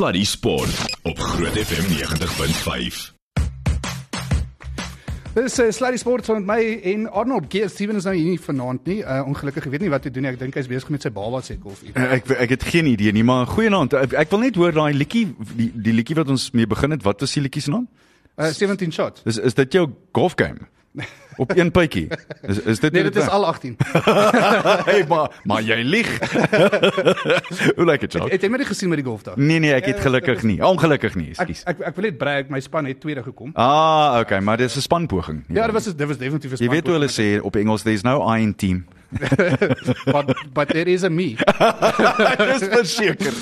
Sluddy Sport op Groot FM 90.5. Dis uh, Sluddy Sport met my en Arnold Geer Steven is nou hier nie vanaand nie. Uh, ongelukkig ek weet nie wat hy doen nie. Ek dink hy's besig met sy baba se koffie. Uh, ek ek het geen idee nie, maar goeienaand. Ek, ek wil net hoor daai liedjie die, die liedjie wat ons mee begin het. Wat was die liedjie se naam? Uh, 17 shots. Is is dit jou golf game? Op een pypie. Is is dit Nee, dit is al 18. hey, maar maar jy lieg. Hoe lyk dit, Jacques? Het jy my gesien met die golfdag? Nee nee, ek het gelukkig nie. Ongelukkig nie, Ek ekskuus. ek, ek wil net brag, my span het tweede gekom. Ah, okay, maar dis 'n spanpoging. Ja, dit was dit was definitief 'n Jy span. weet hoe hulle sê op Engels there's no I in team. but but there is a me. Dis verseker.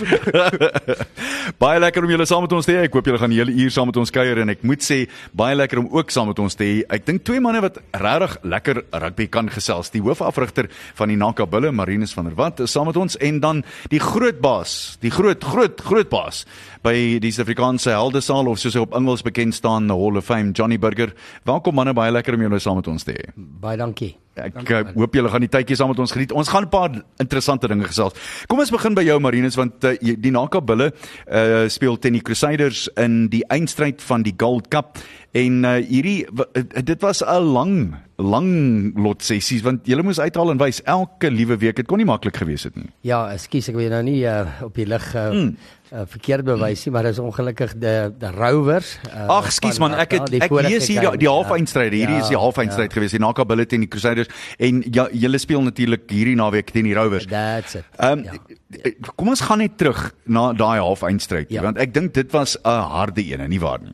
baie lekker om julle saam met ons te hê. Ek hoop julle gaan die hele uur saam met ons kuier en ek moet sê baie lekker om ook saam met ons te hê. Ek dink twee manne wat regtig lekker rugby kan gesels. Die hoofafrigter van die Naka Bulle, Marinus van der Walt, is saam met ons en dan die groot baas, die groot groot groot baas by die Suid-Afrikaanse Heldesaal of soos hy op Engels bekend staan, the Hall of Fame, Johnny Burger. Welkom manne, baie lekker om julle saam met ons te hê. Baie dankie. Ek uh, hoop julle gaan die tydjie saam met ons geniet. Ons gaan 'n paar interessante dinge gesels. Kom ons begin by jou Marinus want uh, die Naka Bulle uh, speel teen die Crusaders in die eindstryd van die Gold Cup en uh, hierdie w- uh, dit was 'n lang lang lot sessies want julle moes uithaal en wys elke liewe week. Dit kon nie maklik gewees het nie. Ja, ekskuus, ek jou nou nie uh, op die lig uh, Hmm. uh, verkeerd bewys nie, maar dis ongelukkig die die Rovers. Uh, Ag, van man, ek het ek lees hier die, die ja. halfeindstryd. Hierdie is die Ja, halfeindstryd gewees. Die Naka Bulle teen die Crusaders en ja, julle speel natuurlik hierdie naweek teen die Rovers. That's it. Ehm ja. um, kom ons gaan net terug na daai halfeindstryd Ja. want ek dink dit was 'n harde een, nie waar nie?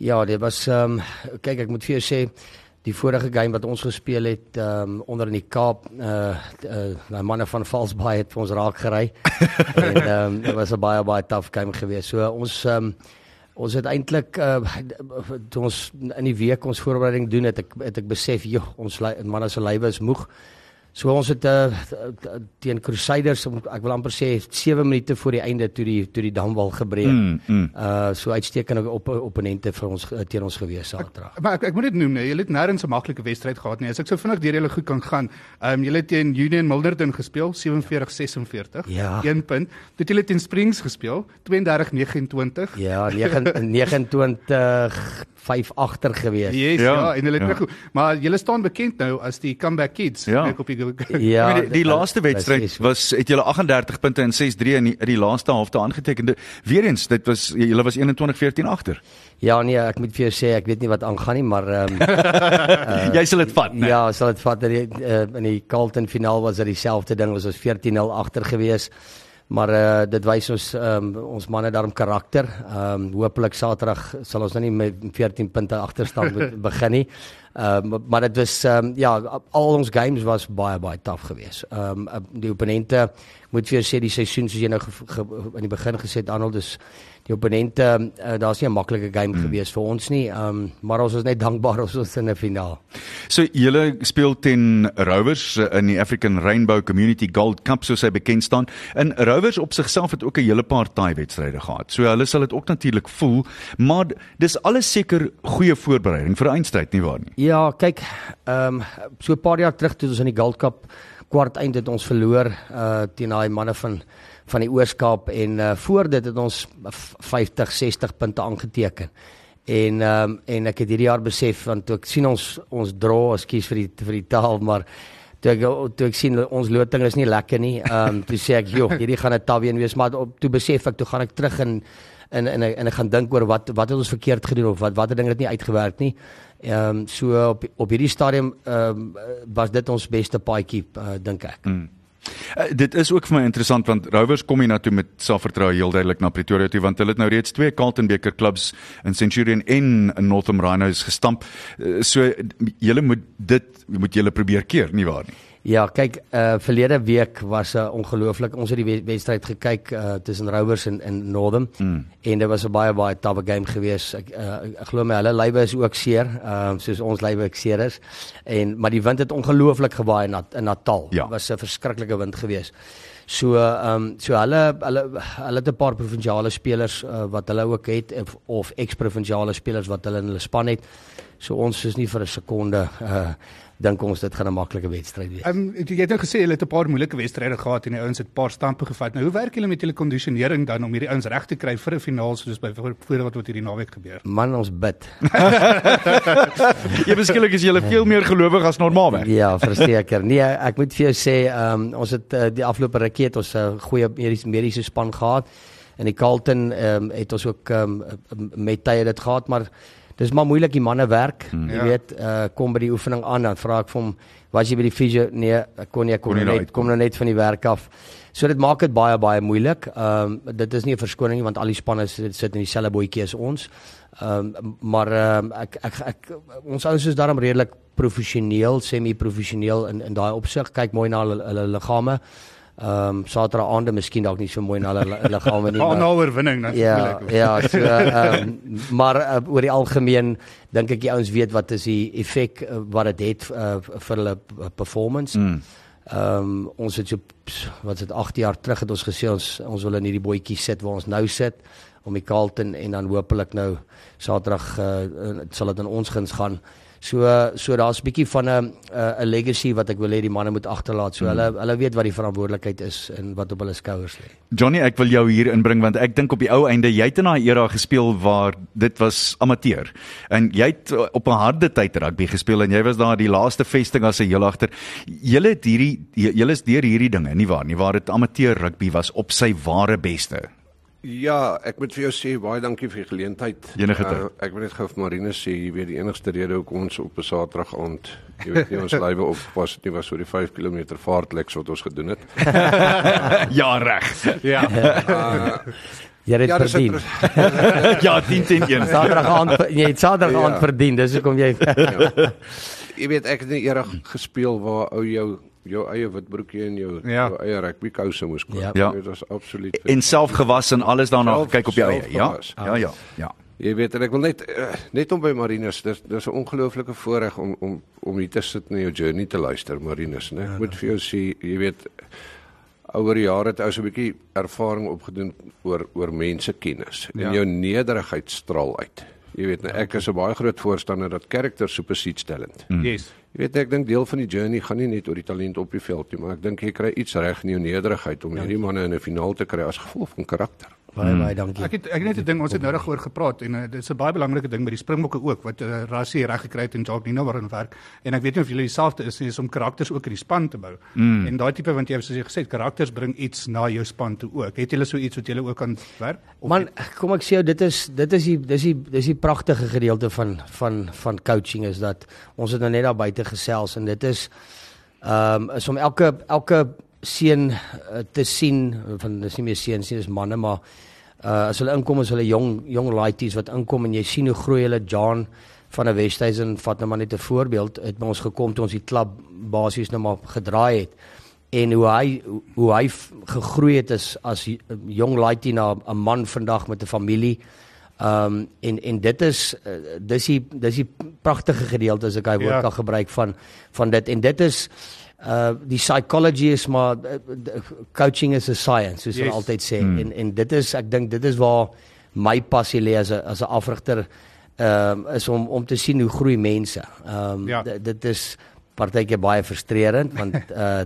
Ja, dit was ehm um, kyk, ek moet vir jou sê die vorige game wat ons gespeel het ehm um, onder in die Kaap uh uh my manne van Valsbaai het vir ons raak gery. en ehm um, dit was 'n baie baie taaf game geweest. So ons ehm um, ons het eintlik uh toe ons in die week ons voorbereiding doen het ek het ek besef joh ons manne se lywe is moeg. So ons het uh, teen Crusaders ek wil amper sê 7 minute voor die einde toe die toe die damwal gebreek. Mm, mm. Uh so uitstekende op opponente vir ons uh, teen ons gewees Saterdag. Maar ek ek moet dit noem nee, julle het nêrens 'n maklike wedstryd gehad nie. As ek so vinnig deur julle goed kan gaan. Ehm um, julle het teen Union Milderton gespeel 47-46. Ja. 1 punt. Toe het julle teen Springs gespeel 32-29. Ja, 9 29 5 agter gewees. Yes, Ja, ja, en hulle het ja. terug. Maar julle staan bekend nou as die comeback kids. Ja. Ek op die Ja, I mean, die, die dit- laaste wedstryd was het julle 38 punte en 6-3 in die, in die laaste halfte aangeteken. Weereens, dit was julle was 21-14 agter. Ja nee, ek moet vir jou sê ek weet nie wat aangaan nie, maar ehm um, Uh, Jy sal dit vat, né? Ja, sal dit vat dat die uh, in die Carlton finaal was dit dieselfde ding, was ons 14-0 agter gewees. Maar uh, dit wys ons um, ons manne daarom karakter. Ehm um, hopelik Saterdag sal ons nou nie met 14 punte agterstand be- begin nie. Ehm um, maar dit was ehm um, ja, al ons games was baie baie taaf geweest. Ehm um, die opponente moet vir jou sê die seisoen soos jy nou in die begin gesê het Arnold is die opponente uh, daar's nie 'n maklike game mm. geweest vir ons nie. Ehm um, maar ons is net dankbaar ons is in 'n finaal. So julle speel teen Rovers uh, in die African Rainbow Community Gold Cup soos hy bekend staan. En Rovers op sigself het ook 'n hele paar taai wedstryde gehad. So hulle sal dit ook natuurlik voel, maar dis alles seker goeie voorbereiding vir 'n eindstryd nie waar nie. Ja, kyk, ehm um, so 'n paar jaar terug toe ons in die Gold Cup kwart eind het ons verloor uh teen daai manne van van die Ooskaap en uh voor dit het ons f- 50, 60 punte aangeteken. En ehm um, en ek het hierdie jaar besef want toe ek sien ons ons draw, ekskuus vir die vir die taal, maar toe ek toe ek sien ons loting is nie lekker nie. Ehm um, toe sê ek, "Joh, hierdie gaan 'n taween wees," maar op, toe besef ek toe gaan ek terug en en ek- en ek gaan dink oor wat wat het ons verkeerd gedoen of wat watter ding het nie uitgewerk nie. Ehm um, so op op hierdie stadium ehm um, was dit ons beste paadjie uh, dink ek. Mm. Uh, dit is ook vir my interessant want Rovers kom hiernatoe met selfvertroue heel duidelik na Pretoria toe want hulle het nou reeds twee Carlton beker klubs in Centurion en in Northern Rhinos gestamp. Uh, so julle moet dit moet julle probeer keer, nie waar nie? Ja, kyk, uh verlede week was 'n uh, ongelooflik. Ons het die we- wedstryd gekyk uh tussen Rovers en en Northern mm. en dit was 'n baie baie tawe game geweest. Ek uh, ek glo my hulle lywe is ook seer, uh soos ons lywe ek seer is. En maar die wind het ongelooflik gewaai in, in Natal. Ja. Dit was 'n verskriklike wind geweest. So ehm um, so hulle hulle hulle het 'n paar provinsiale spelers uh, wat hulle ook het of, of ex-provinsiale spelers wat hulle in hulle span het. So ons is nie vir 'n sekonde uh dink ons dit gaan 'n maklike wedstryd wees. Ehm um, jy het nou gesê julle het 'n paar moeilike wedstryde gehad en die ouens het 'n paar stampe gevat. Nou hoe werk julle met julle kondisionering dan om hierdie ouens reg te kry vir 'n finaal soos by voordat wat hierdie naweek gebeur? Man ons bid. Jy beskiklik is julle veel meer gelowig as normaalweg. Ja, verseker. Nee, ek moet vir jou sê, ehm um, ons het uh, die afgelope rukkie het ons 'n uh, goeie mediese mediese span gehad. En die Carlton ehm um, het ons ook ehm um, met tye dit gehad, maar dis maar moeilik die manne werk. Hmm. Jy ja. weet, uh, kom by die oefening aan dan vra ek vir hom, "Was jy by die fisio?" Nee, ek kon nie, ek kon, kon nie net kom nou net van die werk af. So dit maak dit baie baie moeilik. Ehm um, dit is nie 'n verskoning nie want al die spanne sit, sit in dieselfde bootjie as ons. Ehm um, maar ehm um, ek, ek ek ons ouens is daarom redelik professioneel, semi-professioneel in in daai opsig. Kyk mooi na hulle hulle liggame. Ehm um, Saterdag aande miskien dalk nie so mooi na hulle liggame nie. Maar nou oorwinning natuurlik. Ja, ja, so ehm um, maar uh, oor die algemeen dink ek die ouens weet wat is die effek uh, wat dit het, het uh, vir hulle performance. Mm. Ehm um, ons het so wat is dit 8 jaar terug het ons gesê ons ons wil in hierdie bootjie sit waar ons nou sit om die Carlton en dan hopelik nou Saterdag uh, sal dit in ons guns gaan. So so daar's 'n bietjie van 'n 'n legacy wat ek wil hê die manne moet agterlaat. So hmm. hulle hulle weet wat die verantwoordelikheid is en wat op hulle skouers lê. Johnny, ek wil jou hier inbring want ek dink op die ou einde jy het in daai era gespeel waar dit was amateur. En jy het op 'n harde tyd rugby gespeel en jy was daar die laaste vesting as 'n heel agter. Julle het hierdie julle is deur hierdie dinge, nie waar nie, waar dit amateur rugby was op sy ware beste. Ja, ek moet vir jou sê baie dankie vir die geleentheid. Enige tyd. Uh, ek wil net gou vir Marine sê, jy weet die enigste rede hoekom ons op 'n Saterdag aand, jy weet nie ons lywe op was nie was oor die 5 km vaartleks wat ons gedoen het. ja, reg. Ja. Uh, Jy het ja, verdien. ja, 10 10 1. Saterdag aand jy het Saterdag aand ja. verdien, dis hoekom jy ja. Jy weet ek het nie eerder gespeel waar ou jou jou eie witbroekie en jou, ja. jou eie rugby kouse moes koop. Ja. Dit was absoluut en self gewas en alles daarna gekyk op jou eie. Ja. ja. Ja, ja. Jy weet en ek wil net uh, net om by Marinus, dis dis 'n ongelooflike voorreg om om om hier te sit en jou journey te luister, Marinus, né? Ek ja, moet vir jou sê, jy weet oor die jare het ou so 'n bietjie ervaring opgedoen oor oor mense kennis en ja. jou nederigheid straal uit. Jy weet, nou, ek is 'n baie groot voorstander dat character supersedes talent. Mm. Yes. Jy weet ek dink deel van die journey gaan nie net oor die talent op die veld nie, maar ek dink jy kry iets reg in jou nederigheid om hierdie manne in 'n finaal te kry as gevolg van karakter. Baie baie dankie. Ek het ek het net 'n ding ons het nou reg oor gepraat en uh, dit is 'n baie belangrike ding by die Springbokke ook wat uh, Rassie reg gekry het en Jacques Nino waarin werk en ek weet nie of julle dieselfde is nie is om karakters ook in die span te bou. Mm. En daai tipe want jy het soos jy gesê het karakters bring iets na jou span toe ook. Het julle so iets wat julle ook kan werk? Man, kom ek sê jou dit is dit is die dis die dis die pragtige gedeelte van van van coaching is dat ons het nou net daar buite gesels en dit is ehm um, is om elke elke seun uh, te sien van dis nie meer seuns nie dis manne maar uh, as hulle inkom as hulle jong jong laities wat inkom en jy sien hoe groei hulle. John van 'n Westhuizen vat nou maar net 'n voorbeeld. Het by ons gekom toe ons die klub basies nou maar gedraai het. En hoe hy hoe hy gegroei het as as jong laitie na 'n man vandag met 'n familie Ehm um, en en dit is uh, dis die dis die pragtige gedeelte as ek hy woord ja. kan gebruik van van dit en dit is uh die psychology is maar uh, coaching is a science soos yes. hulle altyd sê mm. en en dit is ek dink dit is waar my passie lê as 'n as 'n afrigter ehm um, is om om te sien hoe groei mense. Ehm um, ja. dit is partykeer baie frustrerend want uh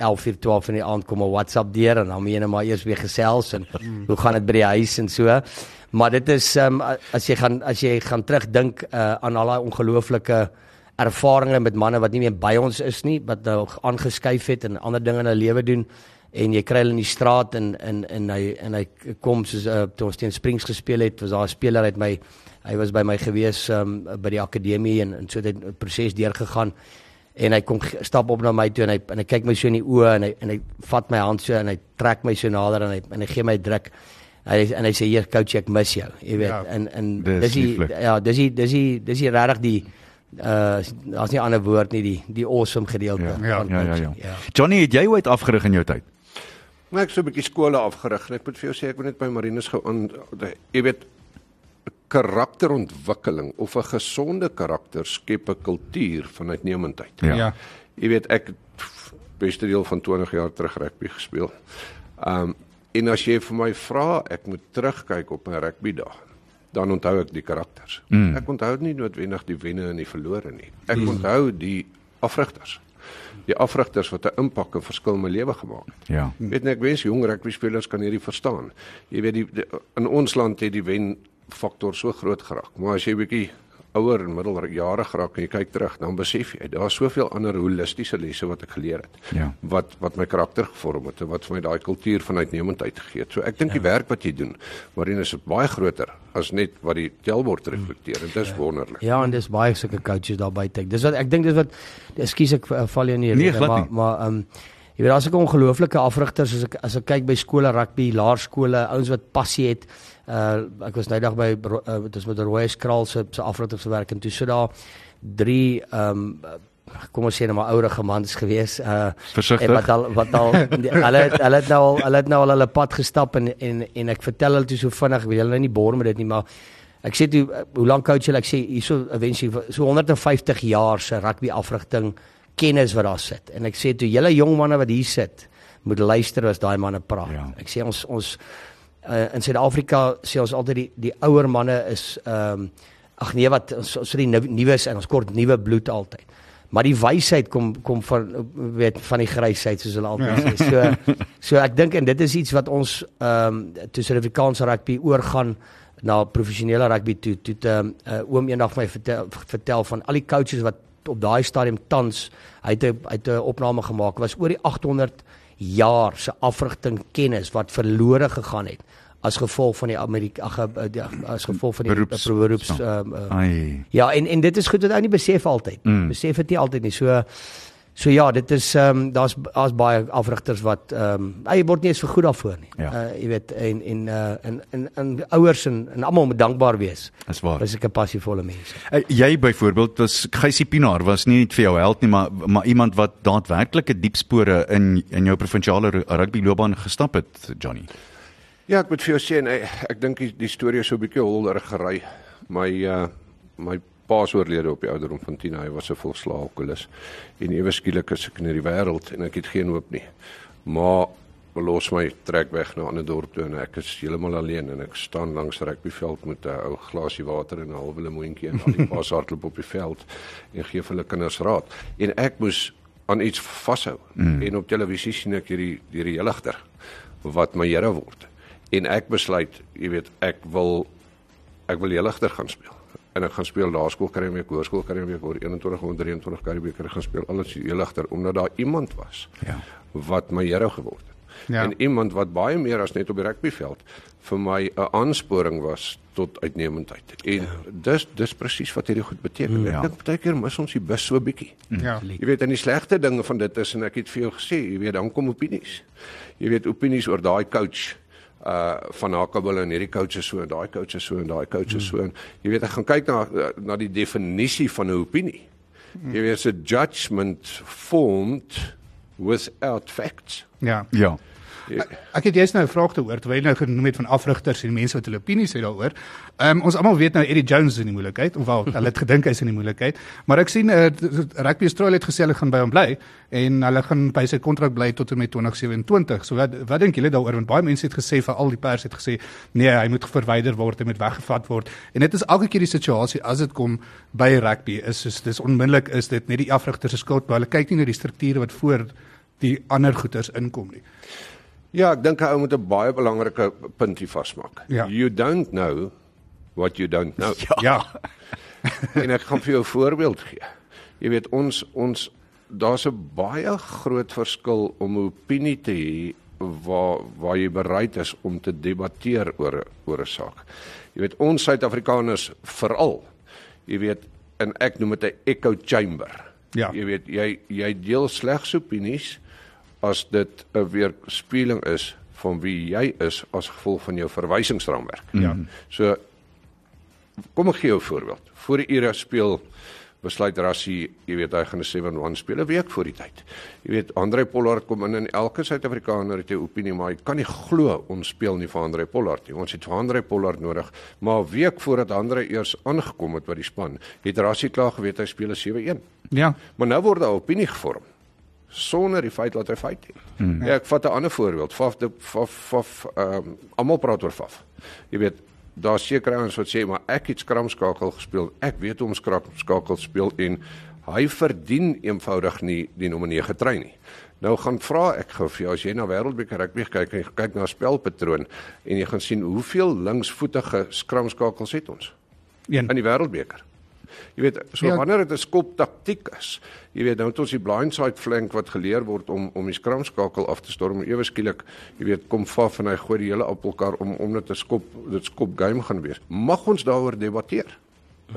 11 uur 12 in die aand kom 'n WhatsApp deur en dan moet jy net maar eers weer gesels en mm. hoe gaan dit by die huis en so. Maar dit is um, as jy gaan as jy gaan terugdink uh aan al daai ongelooflike ervarings met manne wat nie meer by ons is nie, wat nou aangeskuif het en ander dinge in hulle lewe doen en jy kry hulle in die straat en en en hy en hy kom soos uh, toe ons teen Springs gespeel het, was daar 'n speler uit my hy was by my gewees um, by die akademie en en so het 'n proses deurgegaan en hy kom stap op na my toe en hy en hy kyk my so in die oë en hy en hy vat my hand so en hy trek my so nader en hy en hy gee my druk Hy en hy sê hier coach ek mis jou, jy weet. Ja, en en dis die ja, dis die dis die dis die regtig die uh as nie ander woord nie die die awesome gedeelte ja, ja, ja, ja, ja. ja. Johnny, het jy ooit afgerig in jou tyd? Maar ek so 'n bietjie skole afgerig. Ek moet vir jou sê ek wil net by Marinus gou aan jy weet karakterontwikkeling of 'n gesonde karakter skep 'n kultuur van uitnemendheid. Ja. ja. Jy weet ek beste deel van 20 jaar terug rugby gespeel. Um en as jy vir my vra, ek moet terugkyk op my rugby dae dan onthou ek die karakters. Mm. Ek onthou nie noodwendig die wenne en die verlore nie. Ek mm. onthou die afrigters. Die afrigters wat 'n impak en verskil in my lewe gemaak het. Ja. Weet net ek wens jong rugby spelers kan hierdie verstaan. Jy weet die, die in ons land het die wen faktor so groot geraak. Maar as jy bietjie ouer en middeljare geraak en jy kyk terug, dan besef jy daar's soveel ander holistiese lesse wat ek geleer het. Ja. Wat wat my karakter gevorm het en wat vir my daai kultuur van uitnemendheid gegee het. So ek dink ja. die werk wat jy doen, Marine is baie groter as net wat die telbord reflekteer dit is ja. wonderlik. Ja, en dis baie sulke coaches daar buite. Dis wat ek dink dis wat ekskuus ek uh, val in hier, nee, maar maar ehm um, jy weet daar's ook ongelooflike afrigters as ek as ek kyk by skole rugby, laerskole, ouens wat passie het Uh ek was nou dag by uh, dit is met die Royce Kraal se se afrigtingswerk en toe sit daar drie ehm um, kom ons sê net maar ouer gemans gewees uh Versigtig. wat al wat al hulle hulle het nou al hulle het nou al hulle pad gestap en en en ek vertel hulle toe so vinnig weet hulle nou nie bor met dit nie maar ek sê toe hoe lank coach hulle ek sê hierso eventually so 150 jaar se rugby afrigting kennis wat daar sit en ek sê toe julle jong manne wat hier sit moet luister as daai manne praat ja. ek sê ons ons uh, in Suid-Afrika sê ons altyd die die ouer manne is ehm um, ag nee wat ons so die nuus en ons kort nuwe bloed altyd. Maar die wysheid kom kom van weet van die grysheid soos hulle altyd ja. sê. So so ek dink en dit is iets wat ons ehm um, toe Suid-Afrikaanse rugby oorgaan na professionele rugby toe toe te uh, oom eendag my vertel, vertel van al die coaches wat op daai stadium tans hy het 'n uit 'n opname gemaak. Was oor die 800 jaar se afrigting kennis wat verlore gegaan het as gevolg van die Amerika ag eh, as gevolg van die beroeps, beroeps um, uh, ja en en dit is goed wat ou nie besef altyd mm. besef dit nie altyd nie. So So ja, dit is ehm um, daar's daar's baie afrigters wat ehm um, hy word nie eens vergoed daarvoor nie. Ja. Uh jy weet en en uh en en, en ouers en en almal moet dankbaar wees. Dis waar. Dis 'n passievolle mens. Uh, jy byvoorbeeld was Geysie Pinaar was nie net vir jou held nie, maar maar iemand wat daadwerklike diep spore in in jou provinsiale rugby loopbaan gestap het, Johnny. Ja, ek moet vir jou sê ek, ek dink die, die storie is so 'n bietjie holder gery. My uh my paas oorlede op die ouderdom van 10. Hy was 'n volslae alkoholus en ewe skielik is ek in hierdie wêreld en ek het geen hoop nie. Maar los my trek weg na 'n ander dorp toe en ek is heeltemal alleen en ek staan langs rugbyveld met 'n ou glasie water en 'n halwe lemoentjie en al die paas hardloop op die veld en gee vir hulle kinders raad. En ek moes aan iets vashou. Mm. En op televisie sien ek hierdie hierdie heligter wat my Here word. En ek besluit, jy weet, ek wil ek wil heligter gaan speel en ek gaan speel laerskool Karibeek, hoërskool Karibeek, oor 21 en 23 Karibeek ek gaan speel alles heel agter omdat daar iemand was ja. wat my Here geword het. Ja. En iemand wat baie meer as net op die rugbyveld vir my 'n aansporing was tot uitnemendheid. En ja. dis dis presies wat hierdie goed beteken. Ja. Ek dink baie keer mis ons die bus so bietjie. Ja. Jy weet en die slegte dinge van dit is en ek het vir jou gesê, jy weet dan kom opinies. Jy weet opinies oor daai coach uh van Hakabel en hierdie coaches so en daai coaches so en daai coaches so en jy weet ek gaan kyk na na die definisie van 'n opinie. Jy weet 'n judgment formed without facts. Ja. Ja. Ek het jous nou 'n vraag te hoor terwyl jy nou genoem het van afrigters en mense wat hulle opinies het daaroor. Ehm um, ons almal weet nou Eddie Jones is in die moeilikheid of wel hulle het gedink hy's in die moeilikheid, maar ek sien uh, Rugby Australia het gesê hulle gaan by hom bly en hulle gaan by sy kontrak bly tot en met 2027. So wat wat dink julle daaroor want baie mense het gesê vir al die pers het gesê nee, hy moet verwyder word, hy moet weggevat word. En dit is elke keer die situasie as dit kom by rugby is soos dis onmiddellik is dit net die afrigters se skuld, maar hulle kyk nie na die strukture wat voor die ander goeters inkom nie. Ja, ek dink hy moet 'n baie belangrike punt hier vasmaak. Ja. You don't know what you don't know. Ja. ja. en ek gaan vir jou 'n voorbeeld gee. Jy weet ons ons daar's 'n baie groot verskil om 'n opinie te hê waar waar jy bereid is om te debatteer oor oor 'n saak. Jy weet ons Suid-Afrikaners veral. Jy weet en ek noem dit 'n echo chamber. Ja. Jy weet jy jy deel slegs opinies as dit 'n weerspieëling is van wie jy is as gevolg van jou verwysingsraamwerk. Ja. So kom ek gee jou 'n voorbeeld. Voor die era speel besluit Rassie, jy weet hy gaan 'n 7-1 speel 'n week voor die tyd. Jy weet Andre Pollard kom in en elke Suid-Afrikaner het 'n opinie maar hy kan nie glo ons speel nie vir Andre Pollard nie. Ons het vir Andre Pollard nodig, maar 'n week voordat Andre eers aangekom het by die span, het Rassie klaar geweet hy speel 'n 7-1. Ja. Maar nou word daar opinie gevorm sonder die feit dat hy feit het. Ja, ek vat 'n ander voorbeeld. Faf de faf faf ehm um, almal praat oor faf. Jy weet daar's sekere ouens wat sê maar ek het skramskakel gespeel. Ek weet hoe om skramskakel speel en hy verdien eenvoudig nie die nommer 9 trei nie. Nou gaan vra ek gou vir jou as jy na wêreldbeker rugby kyk en kyk na spelpatroon en jy gaan sien hoeveel linksvoetige skramskakels het ons Een. in die wêreldbeker. Jy weet, so Ja. wanneer dit 'n skop taktiek is. Jy weet, nou het ons die blindside flank wat geleer word om om die skramskakel af te storm. Ewe skielik, jy weet, kom Faf en hy gooi die hele appelkar om om dit 'n skop dit skop game gaan wees. Mag ons daaroor debatteer?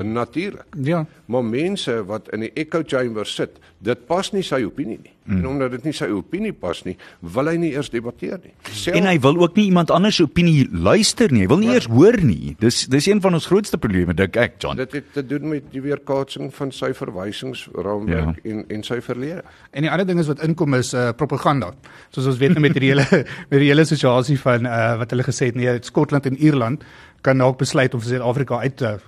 Natuurlik. Ja. Maar mense wat in die echo chamber sit, dit pas nie sy opinie nie. Mm. En omdat dit nie sy opinie pas nie, wil hy nie eers debatteer nie. Self, En hy wil ook nie iemand anders se opinie luister nie. Hy wil nie eers hoor nie. Dis dis een van ons grootste probleme dink ek, John. dit het te doen met die weerkaatsing van sy verwysingsraamwerk ja. en en sy verlede. En die ander ding is wat inkom is uh, propaganda. Soos ons weet nou met hierdie hele met die hele situasie van uh, wat hulle gesê het nee, Skotland en Ierland kan dalk besluit om vir Suid-Afrika uit te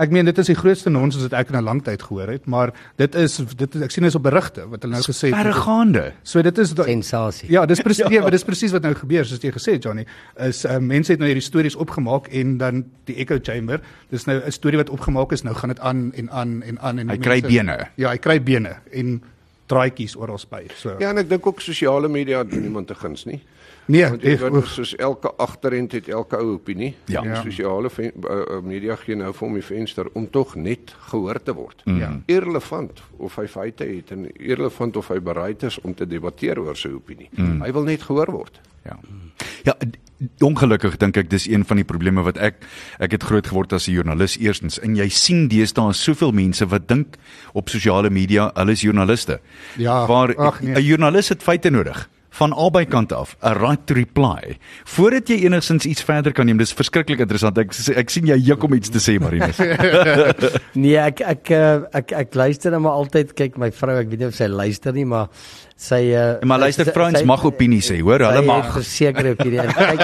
Ek meen dit is die grootste nonsens wat ek in 'n lang tyd gehoor het, maar dit is dit ek sien dit is op berigte wat hulle nou gesê het. Verregaande. So dit is Sensasie. Ja, dis presies ja. dis presies wat nou gebeur soos jy gesê het Johnny. Is uh, mense het nou hierdie stories opgemaak en dan die echo chamber. Dis nou 'n storie wat opgemaak is, nou gaan dit aan en aan en aan en Hy die kry bene. Ja, hy kry bene en draadjies oral by. So Ja, en ek dink ook sosiale media doen niemand te guns nie. Nee, eh, weet oef, soos elke agterend het elke ou opinie. Ja. Ja. sosiale ven- uh, uh, media gee nou vir hom die venster om tog net gehoor te word. Ja. Irrelevant of hy feite het en irrelevant of hy bereid is om te debatteer oor sy opinie. Mm. Hy wil net gehoor word. Ja. Ja, ongelukkig dink ek dis een van die probleme wat ek ek het groot geword as 'n joernalis eerstens en jy sien deesdae soveel mense wat dink op sosiale media hulle is joernaliste. Ja, waar ag, nee. 'n joernalis het feite nodig van albei kante af, 'n right to reply. Voordat jy enigsins iets verder kan neem, dis verskriklik interessant. Ek ek sien jy juk om iets te sê, Marinus. Nee, ek ek ek ek, ek luister nou maar altyd kyk my vrou, ek weet nie of sy luister nie, maar sy uh, Maar luister, sy- vrouens sy- mag opinie sê, hoor, hulle mag. het Verseker opinie. En Kyk,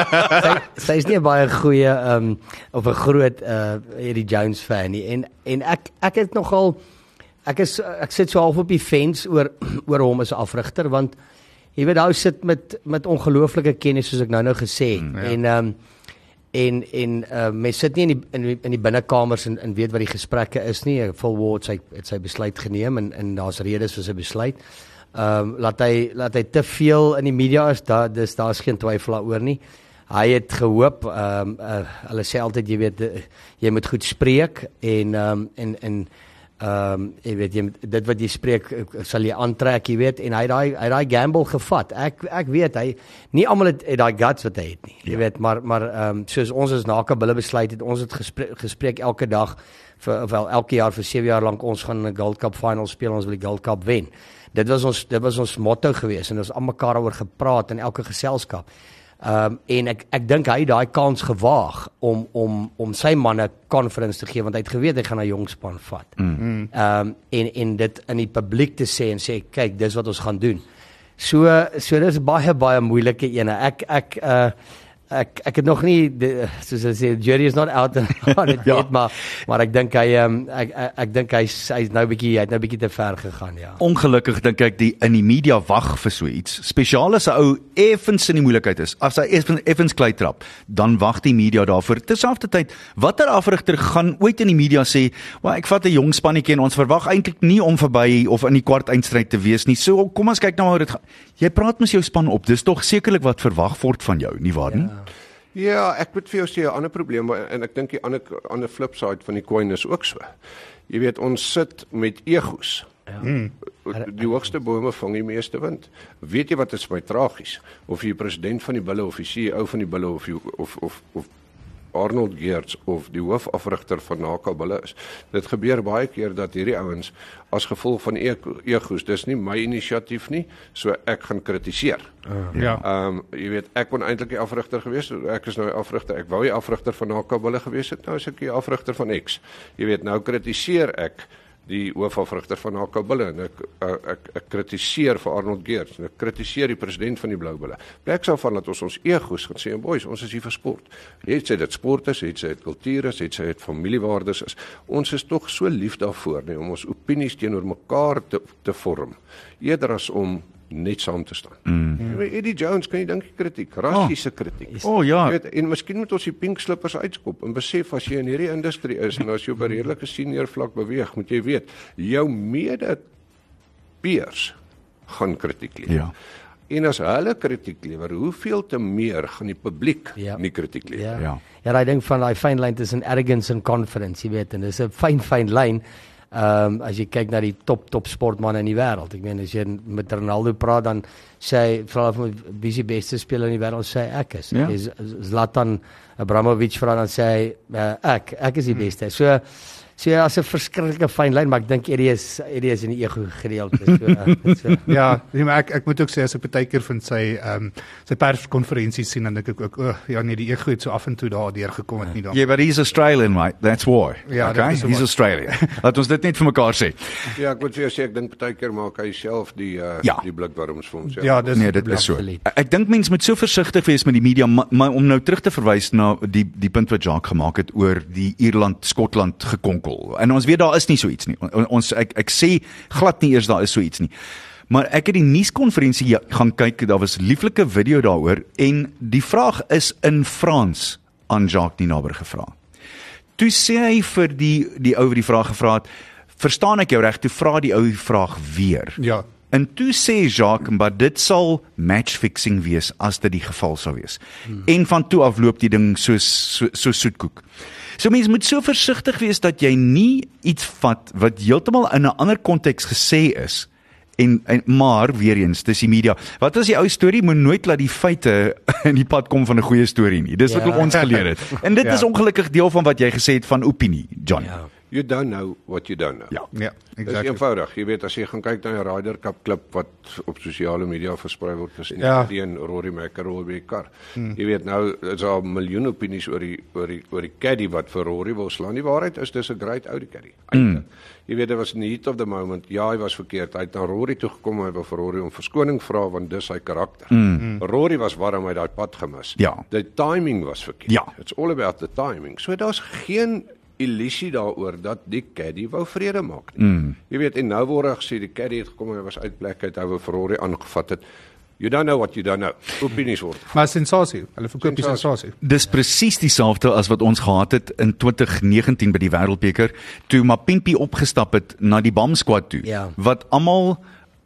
sy sy is nie baie goeie um of 'n groot uh Eddie Jones fan nie. En en ek ek het nogal ek is ek sit so half op die fence oor oor hom as afrigter want jy weet hy sit met met ongelooflike kennis soos ek nou nou gesê het. Mm, En um en en uh, mense sit nie in die in die, in die binnekamers en en weet wat die gesprekke is nie. Full Ward sy het sy besluit geneem en en daar's redes vir sy besluit. Ehm um, laat hy laat hy te veel in die media is, daar dis daar's geen twyfel daaroor nie. Hy het gehoop ehm um, uh, hulle sê altyd jy weet uh, jy moet goed spreek en ehm um, en en ehm um, jy weet jy dit wat jy spreek uh, sal jy aantrek jy weet en hy daai hy daai gamble gevat. Ek ek weet hy nie almal het, het daai guts wat hy het nie. Jy ja. weet maar maar ehm um, soos ons as Nakabulle besluit het ons het gespreek, gespreek elke dag vir wel elke jaar vir 7 jaar lank ons gaan 'n Gold Cup final speel ons wil die Gold Cup wen. Dit was ons dit was ons motto geweest en ons almekaar daaroor gepraat in elke geselskap. Ehm um, en ek ek dink hy het daai kans gewaag om om om sy manne conference te gee want hy het geweet hy gaan 'n jong span vat. Ehm um, en en dit in die publiek te sê en sê kyk dis wat ons gaan doen. So so dis baie baie moeilike ene. Ek ek uh ek ek het nog nie de, soos hulle sê jury is not out on it Ja. yet maar maar ek dink hy um, ek ek, ek dink hy's hy's nou bietjie hy het nou bietjie te ver gegaan ja. Ongelukkig dink ek die in die media wag vir so iets. Spesiaal as 'n ou effens in die moeilikheid is. As hy effens, effens klei trap, dan wag die media daarvoor. Terselfdertyd, watter afrigter gaan ooit in die media sê, "Maar ek vat 'n jong spannetjie en ons verwag eintlik nie om verby of in die kwart eindstryd te wees nie." So kom ons kyk nou hoe dit gaan. Jy praat mos jou span op. Dis tog sekerlik wat verwag word van jou, nie waar nie? Ja, ek moet vir jou sê 'n ander probleem en ek dink die ander ander flip side van die coin is ook so. Jy weet ons sit met egos. Ja. Hmm. Die hoogste bome vang die meeste wind. Weet jy wat is my tragies? Of jy president van die bulle of die CEO van die bulle of jy, of of of Arnold Geerts of die hoofafrigter van Naka Bulle is. Dit gebeur baie keer dat hierdie ouens as gevolg van e- egos, dis nie my inisiatief nie, so ek gaan kritiseer. ja. Ehm um, jy weet ek kon eintlik die afrigter gewees het. Ek is nou die afrigter. Ek wou die afrigter van Nakabulle gewees het. Nou is ek die afrigter van X. Jy weet nou kritiseer ek die hoofafrigter van Nakabulle en ek, uh, ek ek kritiseer vir Arnold Geerts en ek kritiseer die president van die Blou Bulle. Plek sou van dat ons ons egos gaan sê en boys, ons is hier vir sport. Het sê dit sport is, het sê dit kultuur is, het sê dit familiewaardes is. Ons is tog so lief daarvoor nie om ons opinies teenoor mekaar te te vorm eerder as om net saam te staan. Mm. Eddie Jones kan jy dink kritiek, rassiese kritiek. O oh, ja. Jy weet, en miskien moet ons die pink slippers uitskop en besef as jy in hierdie industrie is en as jy op 'n redelike senior vlak beweeg, moet jy weet jou mede peers gaan kritiek lewer. Ja. En as hulle kritiek lewer, hoeveel te meer gaan die publiek Ja. nie kritiek lewer. Ja. Ja. Ja, daai ding van daai fyn lyn tussen arrogance en confidence, jy weet, en dis 'n fyn fyn lyn. Ehm um, as jy kyk na die top top sportmense in die wêreld. Ek meen as jy met Ronaldo praat dan sê hy vra of wie is die beste speler in die wêreld sê ek is. Ja. Is Zlatan Abramovich vra dan sê hy uh, ek ek is die beste. So so ja, is 'n verskriklike fyn lyn, maar ek dink Eddie is Eddie is in die ego gedeelte. So, so Ja, nee, maar ek ek moet ook sê as ek baie keer van sy ehm um, sy perskonferensies sien dan dink ek ook o, oh, ja nee, die ego het so af en toe daar deur gekom het nie dan. Yeah, but he's Australian, right? That's why. Ja, okay? is He's. Australian. Laat ons dit net vir mekaar sê. Ja, ek moet vir jou sê ek dink baie keer maak hy self die uh, Ja. die blikwarms vir homself. Ja, dis Nee, dit is so. Absoluut. Ek dink mense moet so versigtig wees met die media, maar, maar om nou terug te verwys na die die punt wat Jacques gemaak het oor die Ierland Skotland gekonkel. En ons weet daar is nie so iets nie. On- Ons ek ek sê glad nie eers daar is so iets nie. Maar ek het die nuuskonferensie ja- gaan kyk, daar was lieflike video daaroor en die vraag is in Frans aan Jacques Nienaber gevra. Toe sê hy vir die die ou wat die vraag gevra het, "Verstaan ek jou reg?" Toe vra die ou die vraag weer. Ja. En toe sê Jacques, "Maar dit sal match fixing wees as dit die geval sou wees." Hmm. En van toe af loop die ding so so, so soetkoek. So mense moet so versigtig wees dat jy nie iets vat wat heeltemal in 'n ander konteks gesê is en, en maar weer eens dis die media. Wat is die ou storie moet nooit laat die feite in die pad kom van 'n goeie storie nie. Dis wat Ja. ons geleer het. En dit ja. is ongelukkig deel van wat jy gesê het van opinie, John. ja. You don't know what you don't know. Ja. Ja, Dis exactly. eenvoudig. Jy weet as jy gaan kyk na die Ryder Cup klip wat op sosiale media versprei word tussen Ja. die en Rory McIlroy by die kar. Hmm. Jy weet nou is daar 'n miljoen opinies oor die oor die oor die caddy wat vir Rory wil slaan. Die waarheid is dis 'n great ou die caddy. Hmm. Jy weet dit was in the heat of the moment. Ja, hy was verkeerd. Hy het na Rory toe gekom en hy wou vir Rory om verskoning vra want dis sy karakter. Hmm. Rory was warm hy daai pad gemis. Ja. Die timing was verkeerd. Ja. It's all about the timing. So daar's geen illusie daaroor dat die caddy wou vrede maak nie. Mm. Jy weet en nou word daar gesê die caddy het gekom en hy was uit plek uit hy wou Ferrari aangevat het. You don't know what you don't know. Opinies word. Maar sensasie, hulle verkoop die Sensasie. sensasie. Dis presies dieselfde as wat ons gehad het in 2019 by die Wêreldbeker toe Mapimpi opgestap het na die Bam squad toe Ja. wat almal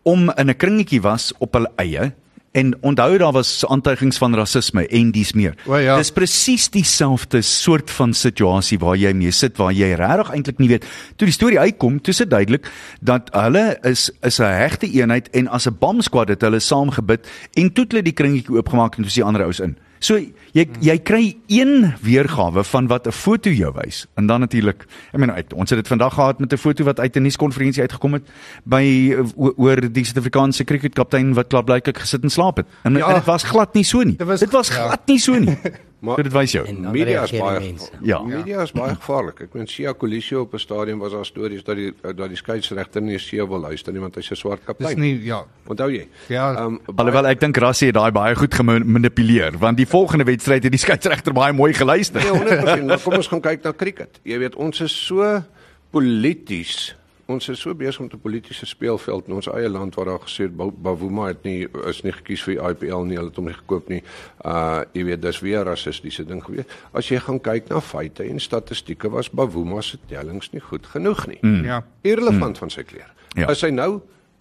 om in 'n kringetjie was op hulle eie en onthou daar was aantuigings van rasisme en dis meer. O, ja. Dis presies dieselfde soort van situasie waar jy mee sit waar jy regtig eintlik nie weet toe die storie uitkom, toe is dit duidelik dat hulle is is 'n hegte eenheid en as 'n Bam squad het hulle saam gebid en toe het hulle die kringetjie oopgemaak en toe is die ander ou in. So jy jy kry een weergawe van wat 'n foto jou wys. En dan natuurlik ek meen uit ons het dit vandag gehad met 'n foto wat uit 'n nuuskonferensie uitgekom het by oor die Suid-Afrikaanse kriketkaptein wat klaarblyklik gesit en slaap het. En, Ja. en dit was glad nie so nie. Dit was- dit was ja. glad nie so nie Maar- so dit wys jou Media is baie mense. Ja. Media is baie gevaarlik. Ek meen Sia Colisio op 'n stadion was daar stories dat die dat die skeieregter nie Sia wil luister nie want hy's 'n swart Dis kaptein. nie ja. Onthou jy? Ja. Ehm, alhoewel ek dink Rassie het daai baie goed gemanipuleer want die volgende wedstryd het die skeieregter baie mooi geluister Nee, 100%. Maar kom ons gaan kyk na cricket. Jy weet, ons is so polities. Ons is so besig met 'n politieke speelveld in ons eie land waar daar gesê het Ba- Bavuma het nie is nie gekies vir die IPL nie, hulle het hom nie gekoop nie. Uh jy weet, dis weer rassistiese ding gewees. As jy gaan kyk na feite en statistieke was Bavuma se tellings nie goed genoeg nie. Mm. Ja. Irrelevant mm. van sy kleer. Ja. Is hy nou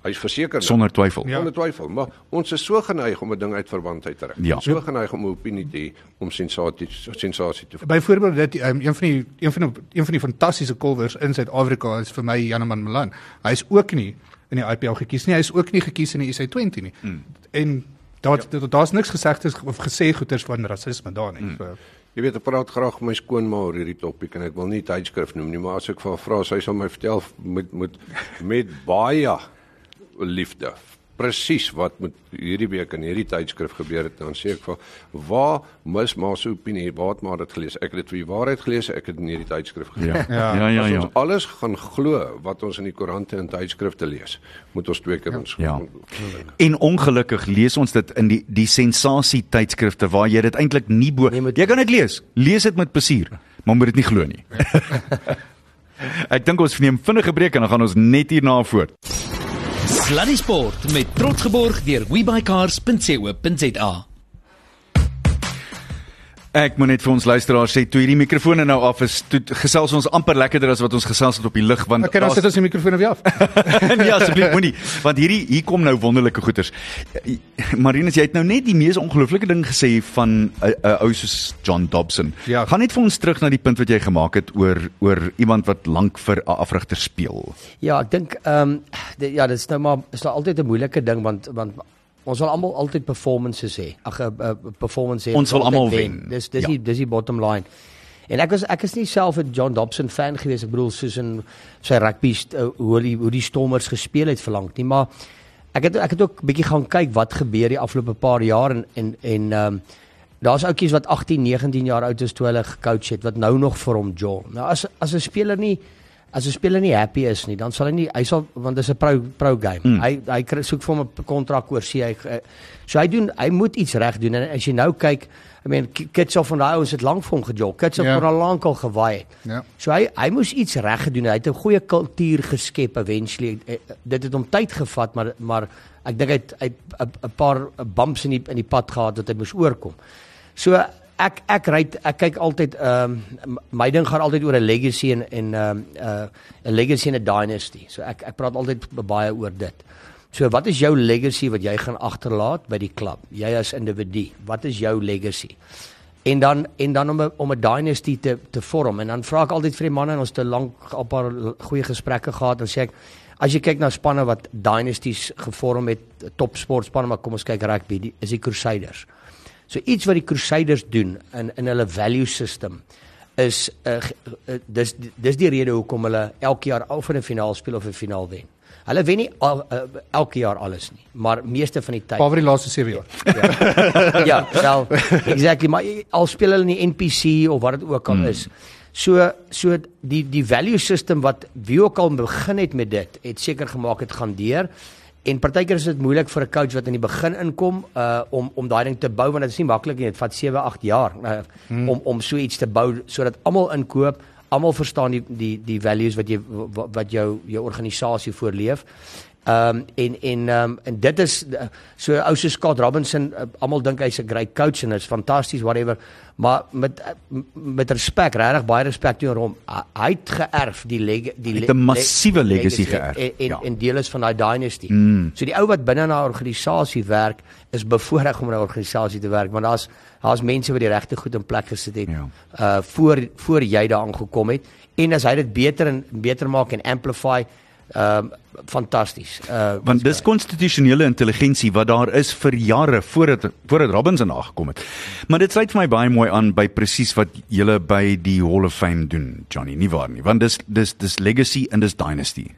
Hy's verseker sonder twyfel Ja. Sonder twyfel, maar ons is so geneig om 'n ding uit verband uit te trek. Ja. So geneig om 'n opinie te hê om sensasie sensasie te Byvoorbeeld dit um, een van die een van die een van die fantastiese kolwers in Suid-Afrika is vir my Janeman Milan. Hy is ook nie in die IPL gekies nie. Hy is ook nie gekies in die SA20 nie. Mm. En daar ja. daar's niks gesegdes of gesê goeters van rasisme daar nie. Mm. So, Jy weet ek praat graag met my skoonma oor hierdie topik en ek wil nie tydskrif noem nie, maar as ek vir haar vra, sy sal my vertel met met met baie liefde presies wat met hierdie week in hierdie tydskrif gebeur het dan sê ek vir waar mis maar se opinie waar het maar dit gelees ek het dit vir die waarheid gelees ek het in hierdie tydskrif gelees ja ja ja, ja, As ja. ons alles gaan glo wat ons in die koerante en tydskrifte lees, moet ons twee keer ons Ja. En ongelukkig lees ons dit in die die sensasie tydskrifte waar jy dit eintlik nie bo Nee, Jy kan dit lees. Lees dit met plesier, maar moet dit nie glo nie. Ek dink ons neem vinnige breek en dan gaan ons net hierna voort. Sluddy Sport met trots geborg deur webycars.co.za. Ek moet net vir ons luisteraars sê toe hierdie mikrofone nou af is, toe gesels ons amper lekkerder as wat ons gesels het op die lug want Okay, dan sit ons die mikrofoon weer af. nee, asseblief moenie, want hierdie hier kom nou wonderlike goeters. Marinus, jy het nou net die mees ongelooflike ding gesê van 'n uh, uh, ou soos John Dobson. Ja. Gaan net vir ons terug na die punt wat jy gemaak het oor oor iemand wat lank vir 'n afrigter speel. Ja, ek dink ehm um, ja, dit is nou maar is nou altyd 'n moeilike ding want want ons wil almal altyd performances hê. Ag 'n uh, performance hê. Ons wil almal wen. Dis dis Ja. die dis die bottom line. En ek was ek is nie self 'n John Dobson fan gewees. Ek bedoel soos in sy rugby uh, hoe die hoe die Stormers gespeel het verlang nie, maar ek het ek het ook bietjie gaan kyk wat gebeur die afgelope paar jaar en en en ehm um, daar's ouetjies wat 18, 19 jaar oud is toe hulle gecoach het wat nou nog vir hom jol. Nou as as 'n speler nie as 'n speler nie happy is nie, dan sal hy nie hy sal want dis 'n pro pro game. Mm. Hy hy kry soek vir hom 'n kontrak oor sê hy eh, so hy doen hy moet iets reg doen en as jy nou kyk I mean Kitsoff van daai ouens het lank vir hom gejol. Kitsoff Ja. het al lank al gewaai. het. Ja. So hy hy moes iets reg gedoen. Hy het 'n goeie kultuur geskep eventually. Eh, Dit het hom tyd gevat, maar maar ek dink hy het 'n paar bumps in die in die pad gehad wat hy moes oorkom. So ek ek ry ek kyk altyd ehm um, my ding gaan altyd oor 'n legacy en en ehm um, uh, 'n legacy en 'n dynasty. So ek ek praat altyd baie oor dit. So wat is jou legacy wat jy gaan agterlaat by die klub? Jy as individu, wat is jou legacy? En dan en dan om 'n om 'n dynasty te te vorm en dan vra ek altyd vir die manne en ons het 'n lank al paar goeie gesprekke gehad en sê ek as jy kyk na spanne wat dynasties gevorm het, topsportspanne maar kom ons kyk rugby, die, is die Crusaders. So iets wat die Crusaders doen in in hulle value system is uh, uh, dis dis die rede hoekom hulle elke jaar of in 'n finaal speel of 'n finaal wen. Hulle wen nie al, uh, elke jaar alles nie, maar meeste van die tyd. Behalwe die laaste 7 jaar. ja, wel, exactly, maar al speel hulle in die NPC of wat dit ook al Hmm. is. So so die die value system wat wie ook al begin het met dit, het seker gemaak dit gaan deur. En partykeer is dit moeilik vir 'n coach wat in die begin inkom uh om om daai ding te bou want dit is nie maklik nie. Dit vat 7, 8 jaar uh, Hmm. om om so iets te bou sodat almal inkoop, almal verstaan die die die values wat jy wat, jou jou organisasie voorleef. Ehm um, en en ehm um, en dit is uh, so ou so Scott Robinson uh, almal dink hy's 'n great coach en is fantasties whatever maar met uh, met respek regtig baie respek teenoor hom hy, hy het geërf die leg, die Het 'n le- massiewe le- legacy geërf, en en, ja. en deel is van daai dynasty mm. so die ou wat binne 'n organisasie werk is bevoordeel om in 'n organisasie te werk want daar's daar's mense wat die regte goed in plek gesit het Ja. uh voor voor jy daar aangekom het en as hy dit beter en beter maak en amplify ehm um, fantasties. Uh Want dis konstitusionele intelligensie wat daar is vir jare voordat voordat Robinson aangekom het. Maar dit sluit vir my baie mooi aan by presies wat julle by die Hall of Fame doen, Johnny, nie waar nie? Want dis dis dis legacy en dis dynasty.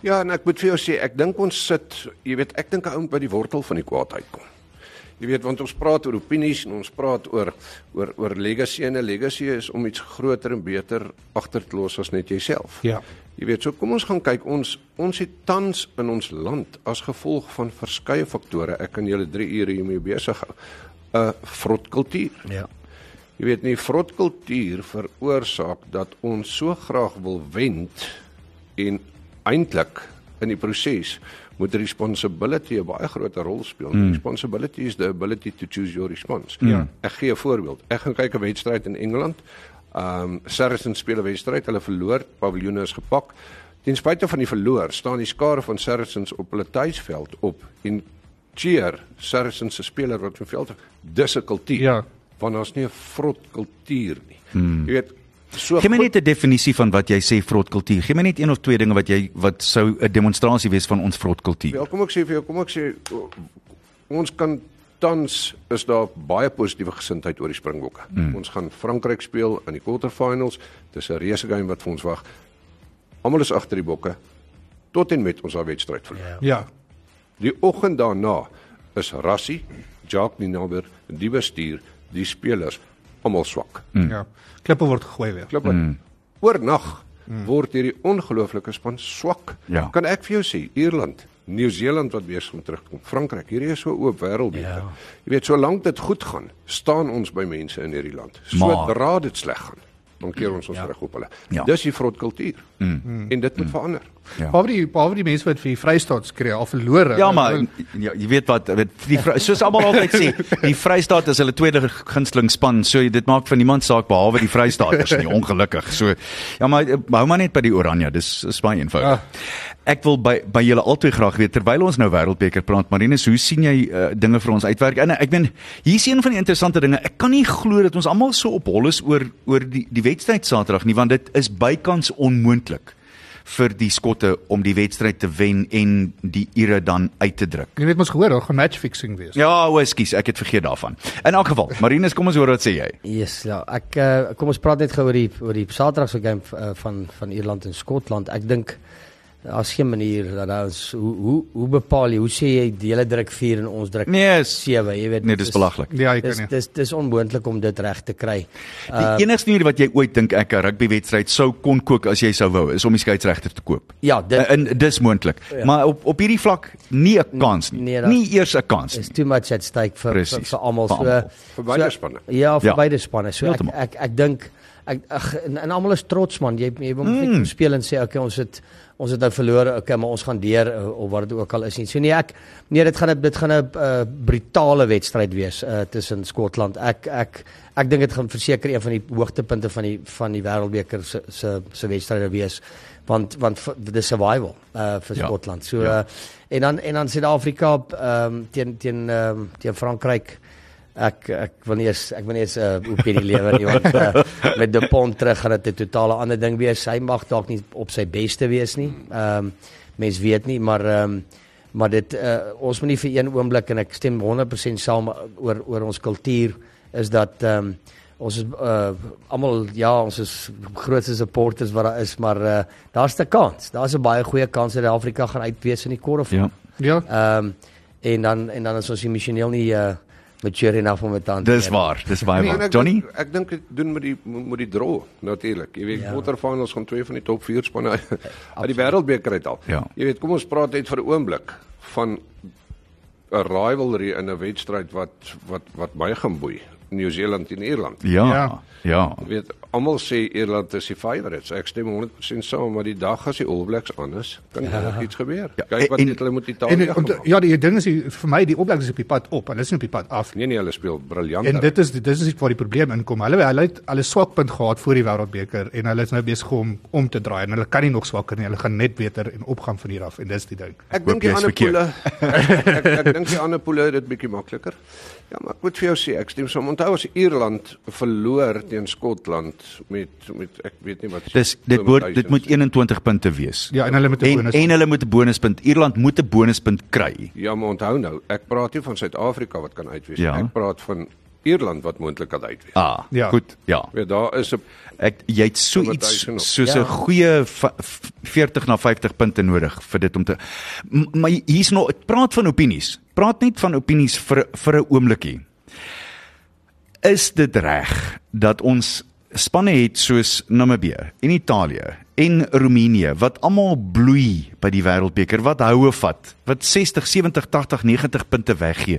Ja, en ek moet vir jou sê, ek dink ons sit, jy weet, ek dink 'n ou by die wortel van die kwaad uitkom. Jy weet, want ons praat oor opinies en ons praat oor oor oor legacy en 'n legacy is om iets groter en beter agter te los as net jouself. Ja. Jy weet, so kom ons gaan kyk ons ons het tans in ons land as gevolg van verskeie faktore, ek kan julle 3 ure hiermee besig hou, 'n vrotkultuur. ja. Jy weet nie vrotkultuur veroorsaak dat ons so graag wil wend en eintlik in die proses moet responsibility 'n baie groot rol speel. Mm. Responsibility is the ability to choose your response. Ja. Ek gee 'n voorbeeld. Ek gaan kyk 'n wedstryd in Engeland. Um Saracens speel 'n wedstryd, hulle verloor, paviljoene is gepak. Ten spyte van die verloor, staan die skare van Saracens op hulle tuisveld op en cheer Saracens se speler wat van veld af. Dis 'n kultuur Ja. want ons nie 'n vrot kultuur nie. Hmm. Jy weet, so Gee my net 'n definisie van wat jy sê vrotkultuur. Gee my net een of twee dinge wat jy wat sou 'n demonstrasie wees van ons vrotkultuur. Ja, kom ek sê vir jou, kom ek sê ons kan tans is daar baie positiewe gesindheid oor die Springbokke. Mm. Ons gaan Frankryk speel in die quarterfinals. Dis 'n reuse game wat vir ons wag. Almal is agter die bokke tot en met ons daai wedstryd verloor. Ja. Die oggend daarna is Rassie, Jacques Ninaber, die bestuur, die spelers almal swak. Ja. Klippe word gegooi weer. Klop mm. oornag mm. word hierdie ongelooflike span swak. Ja. Kan ek vir jou sê, Ierland, Nieu-Seeland wat weer gaan terugkom, Frankryk, hierdie is so oop wêreld hier. Ja. Jy weet, solank dit goed gaan, staan ons by mense in hierdie land. Sodra dit sleg gaan, dan keer ons ons ja. reg op hulle. Ja. Dis die vrot kultuur. Mm. En dit moet mm. verander. Ja. Behalwe die behalwe die mense wat vir die Vrystaat skree al verlore. Ja maar ja, jy weet wat weet die soos almal altyd sê, die Vrystaat is hulle tweede gunsteling span, so dit maak van niemand saak behalwe die Vrystaaters nie, ongelukkig. So ja maar eh, hou maar net by die Oranje, dis is baie eenvoudig. Ja. Ek wil by by julle albei graag weet terwyl ons nou Wêreldbeker praat, Marinus, hoe sien jy uh, dinge vir ons uitwerk? En ek ben hier's een van die interessante dinge. Ek kan nie glo dat ons almal so op hol is oor oor die die wedstryd Saterdag nie, want dit is bykans onmoontlik vir die skotte om die wedstryd te wen en die Ire dan uit te druk. Jy weet mos gehoor, daar gaan match fixing wees. Ja, o, ekskuus, ek het vergeet daarvan. In elk geval, Marinus, kom ons hoor wat sê jy. Yes, ja. Ek uh, kom ons praat net gou oor die oor die Saterdag se game uh, van van Ierland en Skotland. Ek dink daar's geen manier dat ons hoe hoe hoe bepaal jy hoe sê jy die hele druk 4 en ons druk Nee, is 7, jy weet. nee, dis belaglik. Ja, jy kan Dis nie. dis dis onmoontlik om dit reg te kry. Die enigste manier wat jy ooit dink ek 'n rugbywedstryd sou kon kook as jy sou wou, is om die skeieregter te koop. Ja, dit En dis moontlik. Ja. Maar op op hierdie vlak nie 'n kans nie. Nee, dat- Nie eers 'n kans is nie. too much at stake vir vir, Presies, vir almal vir so. Vir beide so- spanne. Ja, vir Ja. beide spanne. So ek Heeltemal. ek ek dink ek ag en, en almal is trots man. Jy jy moet Mm. net kom speel en sê okay, ons het ons het nou verloor, okay, maar ons gaan deur uh, of wat dit ook al is nie. So nee, ek nee, dit gaan dit gaan 'n uh, brutale wedstryd wees uh, tussen Skotland. Ek ek ek dink dit gaan verseker een van die hoogtepunte van die van die wêreldbeker se se se wedstryde wees want want dis survival uh vir Ja. Skotland. So Ja. uh, en dan en dan Suid-Afrika ehm um, teen teen ehm um, teen Frankryk ek ek wil nie eens ek wil nie eens 'n uh, opinie lewer nie want uh, met De Pont terug gaan dit 'n totale ander ding wees. Hy mag dalk nie op sy beste wees nie. Ehm um, mens weet nie, maar ehm um, maar dit uh, ons moet nie vir een oomblik en ek stem 100% saam oor oor ons kultuur is dat ehm um, ons is uh, almal ja, ons is grootste supporters wat daar is, maar uh, daar's 'n kans. Daar's 'n baie goeie kans dat Afrika gaan uitwees in die korf. Ja. Ja. Ehm um, en dan en dan is ons emosioneel nie uh, mature enough om dit aan te Dis neem. waar, dis baie Nee, waar. ek Johnny? dink- Ek dink dit doen met die met die draw natuurlik. Jy weet Ja. quarterfinals gaan twee van die top 4 spanne uit uit die wêreldbeker uithaal. Ja. Jy weet, kom ons praat net vir 'n oomblik van 'n rivalry in 'n wedstryd wat wat wat baie gaan boei. Nieu-Seeland en Ierland. Ja. Ja. Ja. Jy weet, almal sê Ierland is die favourites. Ek stem 100% saam, maar die dag as die All Blacks anders, kan ja. iets gebeur. Ja, Kyk wat en- het hulle En Italië en- gemaak. ja, die ding is die, vir my die opleiding is op die pad op, hulle is nie op die pad af. Nee nee, hulle speel briljant. En dit is dit is waar die probleem inkom. Hulle hulle het hulle swakpunt gehad voor die wêreldbeker en hulle is nou besig om om te draai en hulle kan nie nog swakker nie. Hulle gaan net beter en opgaan van hier af en dis die ding. Ek hoop dink die is ander poele ek ek dink die ander poele het dit bietjie makliker. Ja, maar ek moet vir jou sê, ek stem saam. Onthou as Ierland verloor teen Skotland met met ek weet nie wat Dis dit moet dit moet 21 punte wees. Ja, en hulle moet 'n en, bonus. en hulle moet 'n bonuspunt. Ierland moet 'n bonuspunt kry. Ja, maar onthou nou, ek praat nie van Suid-Afrika wat kan uitwees nie. Ja. Ek praat van Ierland wat moontlik kan uitwees. Ah, Ja. goed. Ja. Weet daar is 'n Ek jy het so iets soos 'n Ja. goeie va- f- 40 na 50 punte nodig vir dit om te Maar hier's nog praat van opinies. Praat net van opinies vir vir 'n oombliekie. Is dit reg dat ons spanne het soos Namibië en Italië en Roemenië wat almal bloei by die wêreldbeker wat houe vat wat 60 70 80 90 punte weggee.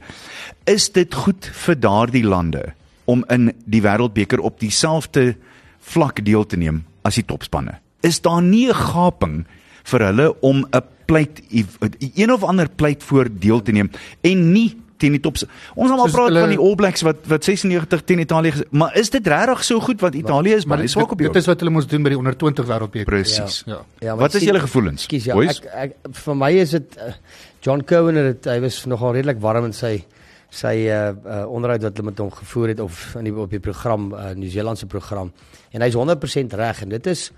Is dit goed vir daardie lande om in die wêreldbeker op dieselfde vlak deel te neem as die topspanne? Is daar nie 'n gaping vir hulle om 'n pleit een of ander pleit voor deel te neem en nie teen die tops. Ons almal praat hulle- van die All Blacks wat wat 96 teen Italië, maar is dit regtig so goed want Italië is Maar baie dit, swak op dit jou. is wat hulle moes doen by die onder 20 wêreldbeker. Presies. Ja. Ja, maar Wat is julle gevoelens? Ekskuus ja, boys? ek, ek vir my is dit uh, John Cohen het dit hy was nogal redelik warm in sy sy uh, uh onderhoud wat hulle met hom gevoer het of in die op die program uh Nieu-Seelandse program en hy's 100% reg en dit is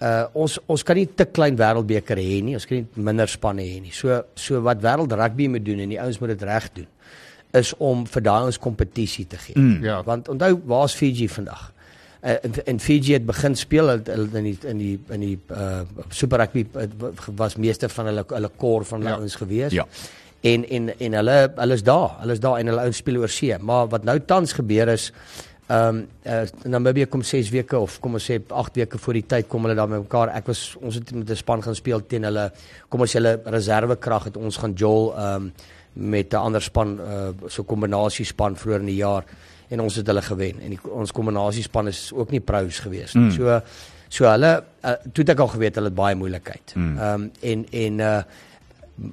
uh ons ons kan nie te klein wêreldbeker hê nie ons kan nie minder spanne hê nie so so wat wêreld rugby moet doen en die ouens moet dit reg doen is om vir daai ons kompetisie te gee Mm. Ja. want onthou waar's Fiji vandag Uh, en, en Fiji het begin speel hulle hulle in die in die in die uh Super Rugby uh, was meeste van hulle hulle kor van hulle Ja. ouens gewees. Ja. En en en hulle hulle is daar. Hulle is daar en hulle ouens speel oor see. Maar wat nou tans gebeur is ehm um, uh, Namibië kom 6 weke of kom ons sê 8 weke voor die tyd kom hulle daar met mekaar. Ek was ons het met 'n span gaan speel teen hulle kom ons sê hulle reservekrag het ons gaan jol ehm um, met 'n ander span uh, so kombinasiespan vroeër in die jaar en ons het hulle gewen en die, ons kombinasiespan is ook nie pros gewees nie. Mm. So So hulle uh, toe het ek al geweet hulle het baie moeilikheid. Ehm um, en en uh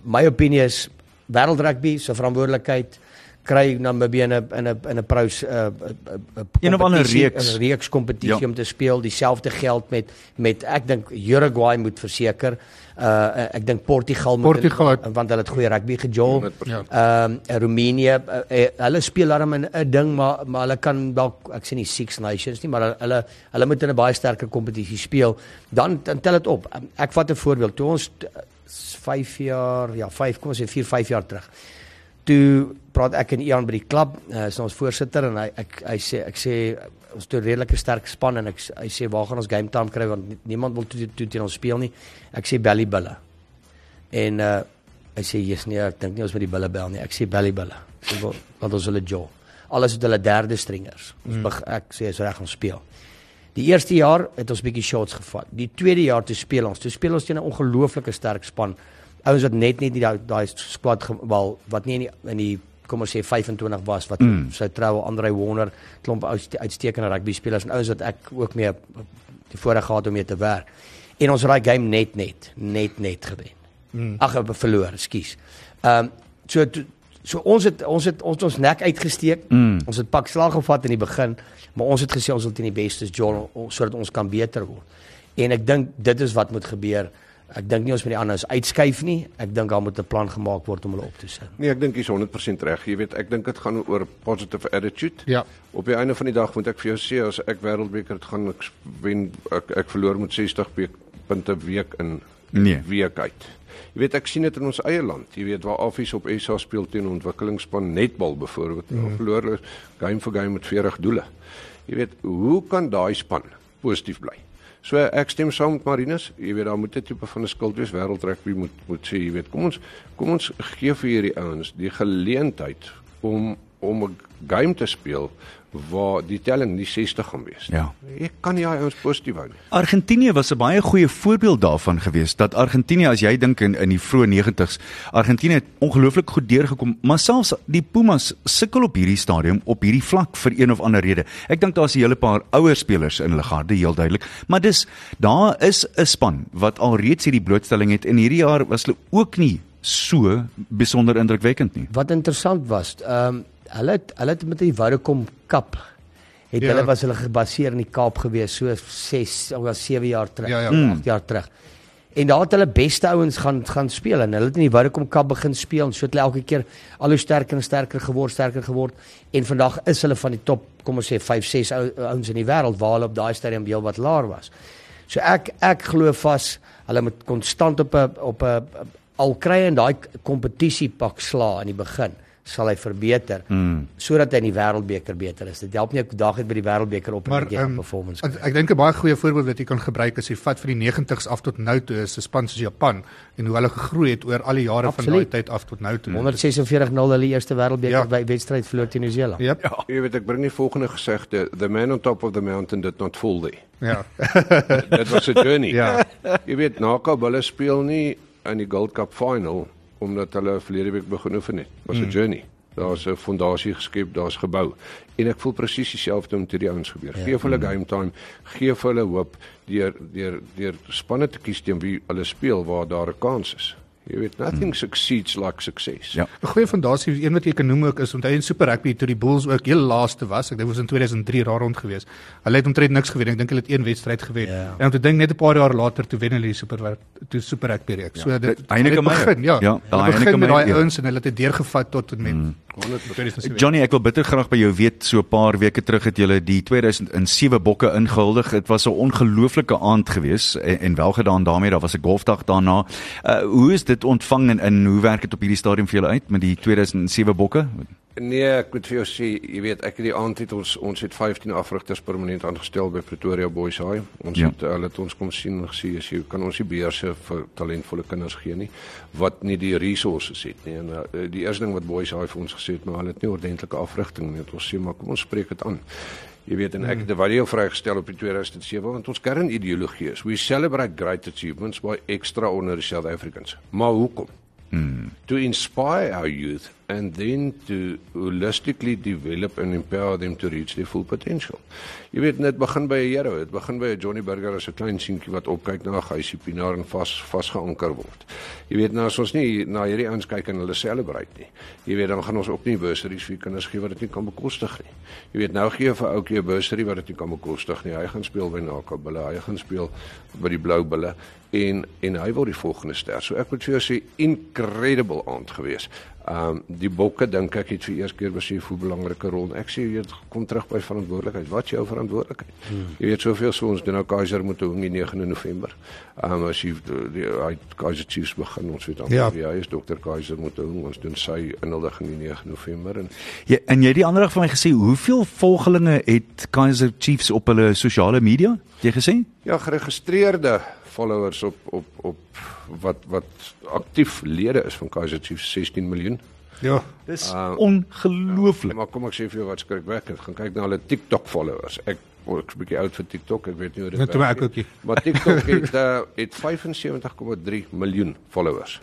my opinie is wêreldrugby se verantwoordelikheid kry Namibië in 'n in 'n in 'n prous uh, Een of ander reeks. 'n reeks kompetisie Ja. om te speel. Dieselfde geld met met ek dink Uruguay moet verseker. Uh ek dink Portugal moet Portugal het- want hulle het goeie rugby gejol. 100%. Ehm um, Roemenië uh, uh, hulle speel daarom in 'n ding maar maar hulle kan dalk ek sê nie Six Nations nie maar hulle hulle, moet in 'n baie sterker kompetisie speel. Dan dan tel dit op. Ek vat 'n voorbeeld. Toe ons 5 jaar ja 5 kom ons sê 4 5 jaar terug. Toe praat ek en Ian by die klub, uh, is ons voorsitter en hy ek hy sê ek sê ons het 'n redelike sterk span en ek hy sê waar gaan ons game time kry want nie- niemand wil toe toe teen ons speel nie. Ek sê belly bulle. En uh hy sê jy's nee, ek dink nie ons moet die bulle bel nie. Ek sê belly bulle. Ek wel, want ons hulle jaw. Alles het hulle derde stringers. Ons beg, ek sê is reg om speel. Die eerste jaar het ons bietjie shots gevat. Die tweede jaar toe speel ons. Toe speel ons teen 'n ongelooflike sterk span. Ouens wat net nie die daai daai squad wel wat nie in die, in die kom ons sê 25 was wat mm. sy troue Andre Warner klomp uitste- uitstekende rugby spelers en ouens wat ek ook mee die voorreg gehad om mee te werk. En ons het daai game net net net net gewen. Mm. Ag, we verloor, ekskuus. Ehm um, so to, so ons het ons het ons ons nek uitgesteek. Mm. Ons het pak slag gevat in die begin, maar ons het gesê ons wil teen die bestes jol sodat ons kan beter word. En ek dink dit is wat moet gebeur. Ek dink nie ons moet die anders uitskuif nie. Ek dink daar moet 'n plan gemaak word om hulle op te sit. Nee, ek dink jy's 100% reg. Jy weet, ek dink dit gaan oor positive attitude. Ja. Op die einde van die dag moet ek vir jou sê as ek wêreldbeker het gaan ek wen ek, ek verloor met 60 week, punte week in Nee. week uit. Jy weet ek sien dit in ons eie land. Jy weet waar Affies op SA speel teen ontwikkelingsspan netbal byvoorbeeld. Mm. Verloor hulle game vir game met 40 doele. Jy weet, hoe kan daai span positief bly? So ek stem saam met Marinus. Jy weet daar moet 'n tipe van 'n skuld wees wêreldrugby moet moet sê, jy weet, kom ons kom ons gee vir hierdie ouens die geleentheid om om 'n game te speel waar die telling nie 60 gaan wees. Ja. Jy kan nie daai ouens positief hou nie. Argentinië was 'n baie goeie voorbeeld daarvan gewees dat Argentinië as jy dink in in die vroeë 90's, Argentinië het ongelooflik goed deurgekom, maar selfs die Pumas sukkel op hierdie stadium op hierdie vlak vir een of ander rede. Ek dink daar's 'n hele paar ouer spelers in hulle garde heel duidelik, maar dis daar is 'n span wat alreeds hierdie blootstelling het en hierdie jaar was hulle ook nie so besonder indrukwekkend nie. Wat interessant was, ehm um, hulle het, hulle het met die Vodacom Cup het Ja. ja. hulle was hulle gebaseer in die Kaap gewees so 6 of was 7 jaar terug, Ja, ja. mm. 8 jaar terug. En daar het hulle beste ouens gaan gaan speel en hulle het in die Vodacom Cup begin speel en so het hulle elke keer al hoe sterker en sterker geword, sterker geword en vandag is hulle van die top, kom ons sê 5, 6 ou- ouens in die wêreld waar hulle op daai stadium heel wat laer was. So ek ek glo vas hulle moet konstant op 'n op 'n al kry in daai kompetisie pak sla in die begin sal hy verbeter mm. sodat hy in die wêreldbeker beter is. Dit help nie ek dag uit by die wêreldbeker op Maar en um, performance. ek, ek dink 'n baie goeie voorbeeld wat jy kan gebruik is jy vat vir die 90's af tot nou toe is 'n span soos Japan en hoe hulle gegroei het oor al die jare van daai Absoluut. tyd af tot nou toe. 146-0 hulle eerste wêreldbeker Ja. ja. by wedstryd verloor teen Nieu-Seeland. Yep. Ja. Jy weet ek bring die volgende gesegde, the man on top of the mountain did not fall there. Ja. Dit was 'n journey. Ja. Jy weet Naka hulle speel nie in die Gold Cup final omdat hulle verlede week begin oefen het. Was 'n Hmm. journey. Daar's 'n fondasie geskep, daar's gebou. En ek voel presies dieselfde met hierdie ouens gebeur. Gee vir hulle game time, gee vir hulle hoop deur deur deur spanne te kies teen wie hulle speel waar daar 'n kans is. Jy weet nothing hmm. succeeds like success. Ja. 'n Goeie fondasie, een wat jy kan noem ook is onthou in Super Rugby toe die Bulls ook heel laaste was. Ek dink was in 2003 raar rond gewees. Hulle het omtrent niks gewen. Ek dink hulle het een wedstryd gewen. Ja. En om te dink net 'n paar jaar later toe wen hulle die Super toe Super Rugby reeks. Ja. So dit Heineke Meyer. Ja. ja. Hulle begin met daai ja. ouens en hulle het dit deurgevat tot met hmm. 100%. Johnny, ek wil bitter graag by jou weet so 'n paar weke terug het julle die 2007 bokke ingehuldig. Dit was 'n ongelooflike aand gewees en, en wel gedaan daarmee. Daar was 'n golfdag daarna. Uh hoe is dit ontvang en, en hoe werk dit op hierdie stadium vir julle uit met die 2007 bokke? Nee, ek moet vir jou sê, jy weet, ek het die aand het ons ons het 15 afrigters permanent aangestel by Pretoria Boys High. Ons Ja. het hulle het ons kom sien en gesê as jy kan ons nie beurse vir talentvolle kinders gee nie wat nie die resources het nie. En uh, die eerste ding wat Boys High vir ons gesê het, maar hulle het nie ordentlike afrigting nie. Het ons sê maar kom ons spreek dit aan. Jy weet en ek het 'n video vrygestel op die 2007 want ons kernideologie is we celebrate great achievements by extraordinary South Africans. Maar hoekom? to inspire our youth and then to holistically develop and empower them to reach their full potential. Jy weet net begin by 'n hero, dit begin by 'n Johnny Burger as 'n klein seentjie wat opkyk na 'n geisie pienaar en vas vasgeanker word. Jy weet nou as ons nie na hierdie ouens kyk en hulle celebrate nie. Jy weet dan gaan ons ook nie bursaries vir kinders gee wat dit nie kan bekostig nie. Jy weet nou gee vir ouetjie 'n bursary wat dit nie kan bekostig nie. Hy gaan speel by Nakabulle, hy gaan speel by die Blou Bulle en en hy word die volgende ster. So ek moet vir jou sê incredible aand gewees. Um die bokke dink ek het vir eers keer besef hoe belangrike rol. Ek sê jy kom terug by verantwoordelikheid. Wat is jou verantwoordelikheid? Hmm. Jy weet soveel so ons doen nou Kaiser moet hom die 9de November. Um as jy die hy Kaiser Chiefs begin ons weet dan Ja. ja, hy is dokter Kaiser moet hom ons doen sy inhuldiging die 9de November en Ja, en jy het die ander dag vir my gesê, hoeveel volgelinge het Kaizer Chiefs op hulle sosiale media? Het Jy gesê? Ja, geregistreerde followers op op op wat wat aktief lede is van Kaiser Chiefs 16 miljoen. Ja. Dis Uh, ongelooflik. Maar kom ek sê vir jou wat skrikwekkend. Gaan kyk na hulle TikTok followers. Ek ek's 'n bietjie oud vir TikTok. Ek weet nie hoe dit ek nie. Maar TikTok het uh, het 75,3 miljoen followers.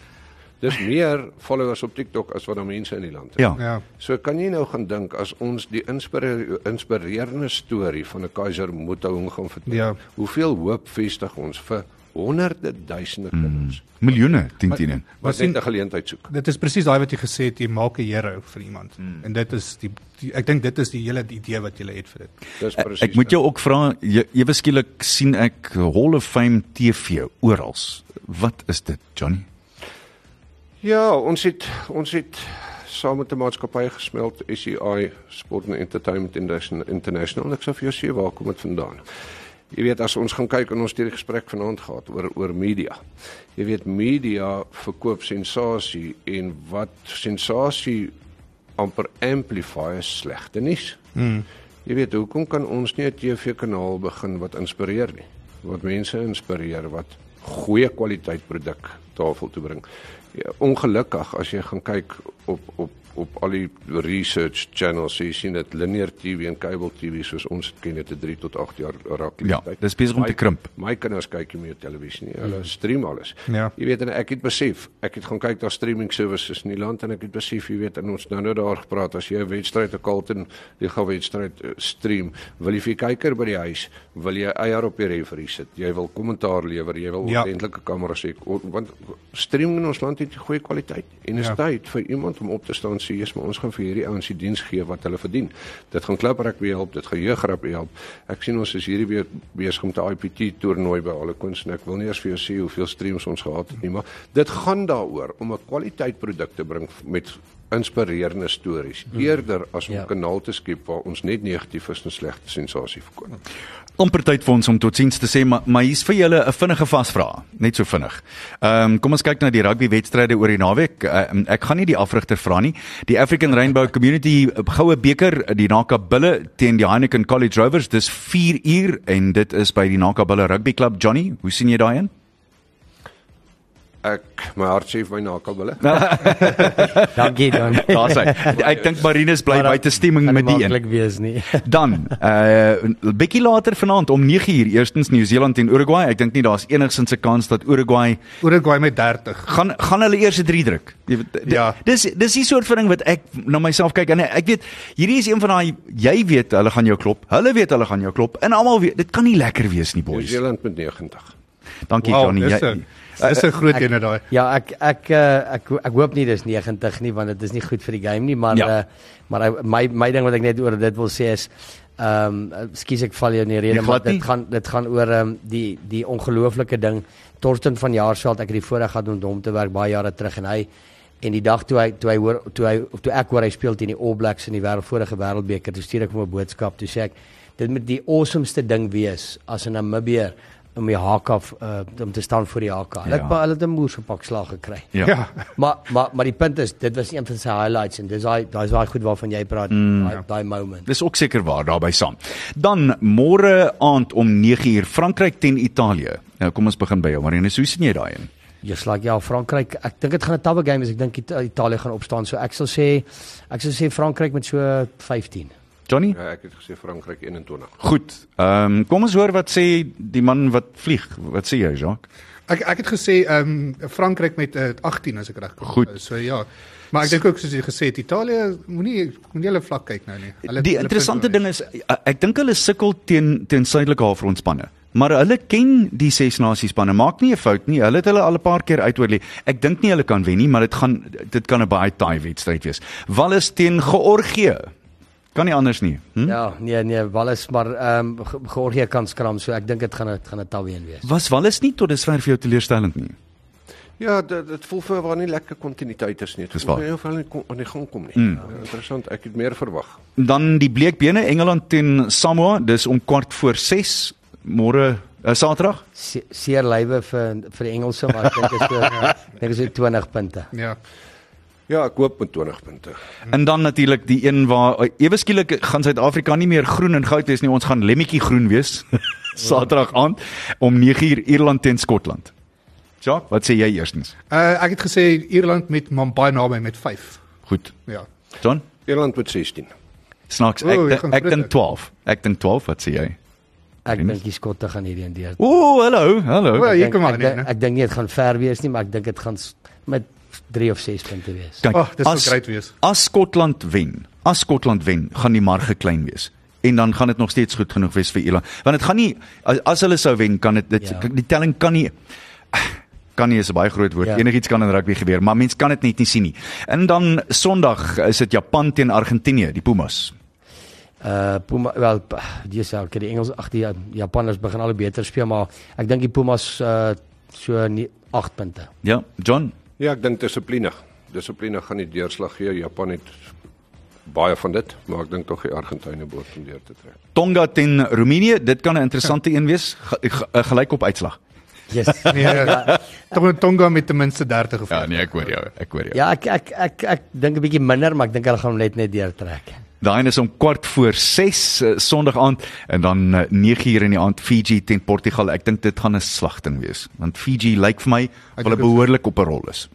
Dis meer followers op TikTok as wat daar mense in die land het. Ja. Ja. So kan jy nou gaan dink as ons die inspire- inspirerende storie van 'n Kaiser Motoung gaan vertel. Ja. Hoeveel hoop vestig ons vir honderde duisende kinders Miljoene, 10 10. wat sien- net 'n geleentheid soek. Dit is presies daai wat jy gesê het, jy maak 'n hero vir iemand. Hmm. En dit is die, die ek dink dit is die hele idee wat jy het vir dit. Dis Ek, presies. ek moet jou ook vra, jy- ewe skielik sien ek Hall of Fame TV oral. Wat is dit, Johnny? Ja, ons het ons het saam met 'n maatskappy gesmeld, SEI Sport and Entertainment International. International. Ek sou vir jou sê waar kom dit vandaan? Jy weet as ons gaan kyk en ons het hierdie gesprek vanaand gehad oor oor media. Jy weet media verkoop sensasie en wat sensasie amper amplify is slegte nuus. Hmm. Jy weet hoekom kan ons nie 'n TV-kanaal begin wat inspireer nie? Wat mense inspireer wat goeie kwaliteit produk tafel toe bring. Ja, ongelukkig as jy gaan kyk op op op al die research channels, jy sien dit linear TV en cable TV soos ons dit ken, dit 'n 3 tot 8 jaar raak Ja, dis besig om te krimp. My kinders kyk nie meer televisie nie. Hulle stream alles. Ja. Jy weet en ek het besef, ek het gaan kyk na streaming services in die land en ek het besef, jy weet, en ons nou nou daar gepraat as jy 'n wedstryd, 'n Carlton liga wedstryd uh, stream, wil jy vir die kyker by die huis, wil jy eier op die referee sit. Jy wil kommentaar lewer, jy wil Ja. ordentlike kameras hê o- want streaming in ons land het goeie kwaliteit. En is Ja. tyd vir iemand om op te staan en sê, "Jesus, maar ons gaan vir hierdie ouens die diens gee wat hulle verdien." Dit gaan kliprak help, dit gaan jeugrap help. Ek sien ons is hierdie weer besig met 'n IPT toernooi by alle kunste. Ek wil nie eers vir jou sê hoeveel streams ons gehad het nie, maar dit gaan daaroor om 'n kwaliteit produk te bring met inspirerende stories eerder as om 'n Ja. kanaal te skep waar ons net negatief is en slegte sensasie verkoop. Amper tyd vir ons om totsiens te sê, maar maar hier's vir julle 'n vinnige vasvraag, net so vinnig. Ehm um, kom ons kyk na die rugby wedstryde oor die naweek. Uh, ek gaan nie die afrigter vra nie. Die African Rainbow Community goue beker, die Naka Bulle teen die Heineken College Rovers, dis 4 uur en dit is by die Naka Bulle Rugby Club. Johnny, hoe sien jy daai een? Ek my hart sê vir my nakelbulle. Dankie dan. Daar's hy. Ek dink Marinus bly buite stemming met die een. Maklik wees nie. Dan, uh bietjie later vanaand om 9uur, eerstens Nieu-Seeland teen Uruguay. Ek dink nie daar's enigsins 'n kans dat Uruguay Uruguay met 30. gaan gaan hulle eers 'n 3 druk. Ja. Dis dis die soort van ding wat ek na myself kyk en ek weet hierdie is een van daai jy weet hulle gaan jou klop. Hulle weet hulle gaan jou klop en almal weet dit kan nie lekker wees nie boys. Nieu-Seeland met 90. Dankie Wow, Johnny. dis Jy, 'n dis 'n groot een daai. Ja, ek ek uh, ek ek hoop nie dis 90 nie want dit is nie goed vir die game nie, maar Ja. uh, maar my my ding wat ek net oor dit wil sê is ehm um, skus ek val jou in die rede Nee, maar dit gaan dit gaan oor ehm um, die die ongelooflike ding Torsten van Jaarsveld ek het die voorreg gehad om hom te werk baie jare terug en hy en die dag toe hy toe hy hoor toe hy toe ek hoor hy speel teen die All Blacks in die wêreld vorige wêreldbeker toe stuur ek hom 'n boodskap toe sê ek dit moet die awesomeste ding wees as 'n Namibier om die haak af uh, om te staan voor die haak. Hulle Ja. het ja. hulle het 'n moer gepak slag gekry. ja. Ja. Maar maar maar die punt is dit was een van sy highlights en dis daai daai is daai goed waarvan jy praat mm, daai daai moment. Dis ook seker waar daarby saam. Dan môre aand om 9uur Frankryk teen Italië. Nou kom ons begin by jou Marinus. Hoe sien jy daai een? Jy slag ja Frankryk. Ek dink dit gaan 'n tawe game wees. Ek dink Ita- Italië gaan opstaan. So ek sal sê ek sal sê Frankryk met so 15. Johnny? Ja, ek het gesê Frankryk 21. Goed. Ehm um, kom ons hoor wat sê die man wat vlieg. Wat sê jy, Jacques? Ek ek het gesê ehm um, Frankryk met uh, 18 as ek reg kom. Goed. So ja. Maar ek dink ook soos jy gesê het Italië moenie moenie hulle vlak kyk nou nie. Hulle Die interessante ding is eh, ek dink hulle sukkel teen teen suidelike halfrondspanne. Maar hulle ken die ses nasies spanne. Maak nie 'n fout nie. Hulle het hulle al 'n paar keer uitoorlê. Ek dink nie hulle kan wen nie, maar dit gaan dit kan 'n baie taai wedstryd wees. Wallis teen Georgië. Kan nie anders nie. Hm? Ja, nee nee, Wallis maar ehm um, Georgië kan skram, so ek dink dit gaan dit gaan 'n taween wees. Was Wallis nie tot dusver vir jou teleurstellend nie? Ja, dit dit voel vir my waar nie lekker kontinuïteit is nie. Dit waar. nie of hulle nie kom aan die gang kom nie. Mm. Uh, interessant, ek het meer verwag. Dan die bleekbene Engeland teen Samoa, dis om kwart voor 6 môre uh, Saterdag. Se- Seer lywe vir vir die Engelse, maar ek dink dit is so ek dink is so 20 punte. Ja. Ja, ek hoop met 20 punte. En dan natuurlik die een waar uh, ewe skielik gaan Suid-Afrika nie meer groen en goud wees nie, ons gaan lemmetjie groen wees. Saterdag aand om 9uur Ierland teen Skotland. Jacques, wat sê jy eerstens? Uh ek het gesê Ierland met maar baie naby met 5. Goed. Ja. John? Ierland met 16. Snacks, O, ek dink- gaan ek dink Britte. 12. Ek dink 12, wat sê jy? Ek dink die skotte gaan hierdie een deur. Ooh, hallo, hallo. O, Ek hier dink- kom aan ek, nie. dink- né? ek dink nie dit gaan ver wees nie, maar ek dink dit gaan met 3 of 6 punte wees. Kyk, Ag, dis sou great wees. As Skotland wen, as Skotland wen, gaan die marge klein wees. En dan gaan dit nog steeds goed genoeg wees vir Ierland. Want dit gaan nie as, as hulle sou wen, kan dit dit Ja. die telling kan nie kan nie is 'n baie groot woord. Ja. Enigiets kan in rugby gebeur, maar mens kan dit net nie sien nie. En dan Sondag is dit Japan teen Argentinië, die Pumas. Uh Puma wel dis ja, die Engels ag die Ja- Japanners begin al beter speel, maar ek dink die Pumas uh so 8 punte. Ja, John. Ja, ek dink dissipline. Dissipline gaan die deurslag gee. Japan het baie van dit, maar ek dink tog die Argentynë behoort om deur te trek. Tonga teen Roemenië, dit kan 'n interessante een wees, 'n gelykop uitslag. Yes. Nee. Tonga Tonga met ten minste 30 of Ja, nee, ek hoor jou, ek hoor jou. ja, ek ek ek ek dink 'n bietjie minder, maar ek dink hulle gaan hom net net deurtrek. Daai is om kwart voor 6 uh, Sondag aand en dan uh, 9uur in die aand Fiji teen Portugal. Ek dink dit gaan 'n slagting wees, want Fiji lyk vir my of hulle behoorlik op 'n rol is.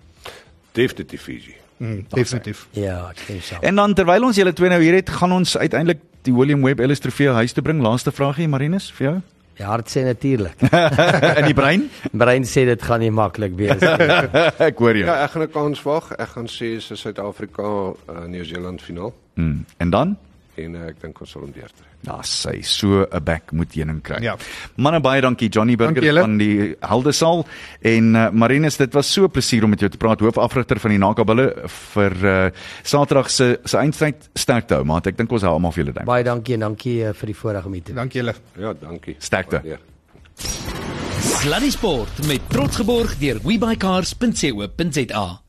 Definitief Fiji. Mm, definitief. Ja, ek dink so. En dan terwyl ons julle twee nou hier het, gaan ons uiteindelik die William Webb Ellis Trofee huis toe bring. Laaste vragie, Marinus, vir jou. Die hart sê natuurlik. in die brein? Brein sê dit gaan nie maklik wees nie. ek hoor jou. Ja, ek gaan 'n kans wag. Ek gaan sê is Suid-Afrika uh, Nieu-Seeland finaal Hmm. En dan en uh, ek dink ons sal hom deurtrek. Ja, sy so 'n back moet heuning kry. Ja. Manne baie dankie Johnny Burger Dankie van die Heldesaal en uh, Marinus, dit was so 'n plesier om met jou te praat, hoofafrigter van die Nakabulle vir uh, Saterdag se se eindstryd sterkte hou, maar ek dink ons hou almal vir julle dank. Baie dankie en dankie uh, vir die voorreg om hier te Dankie julle. Ja, dankie. Sterkte. Waardeer. Sluddy Sport met trots geborg deur webycars.co.za.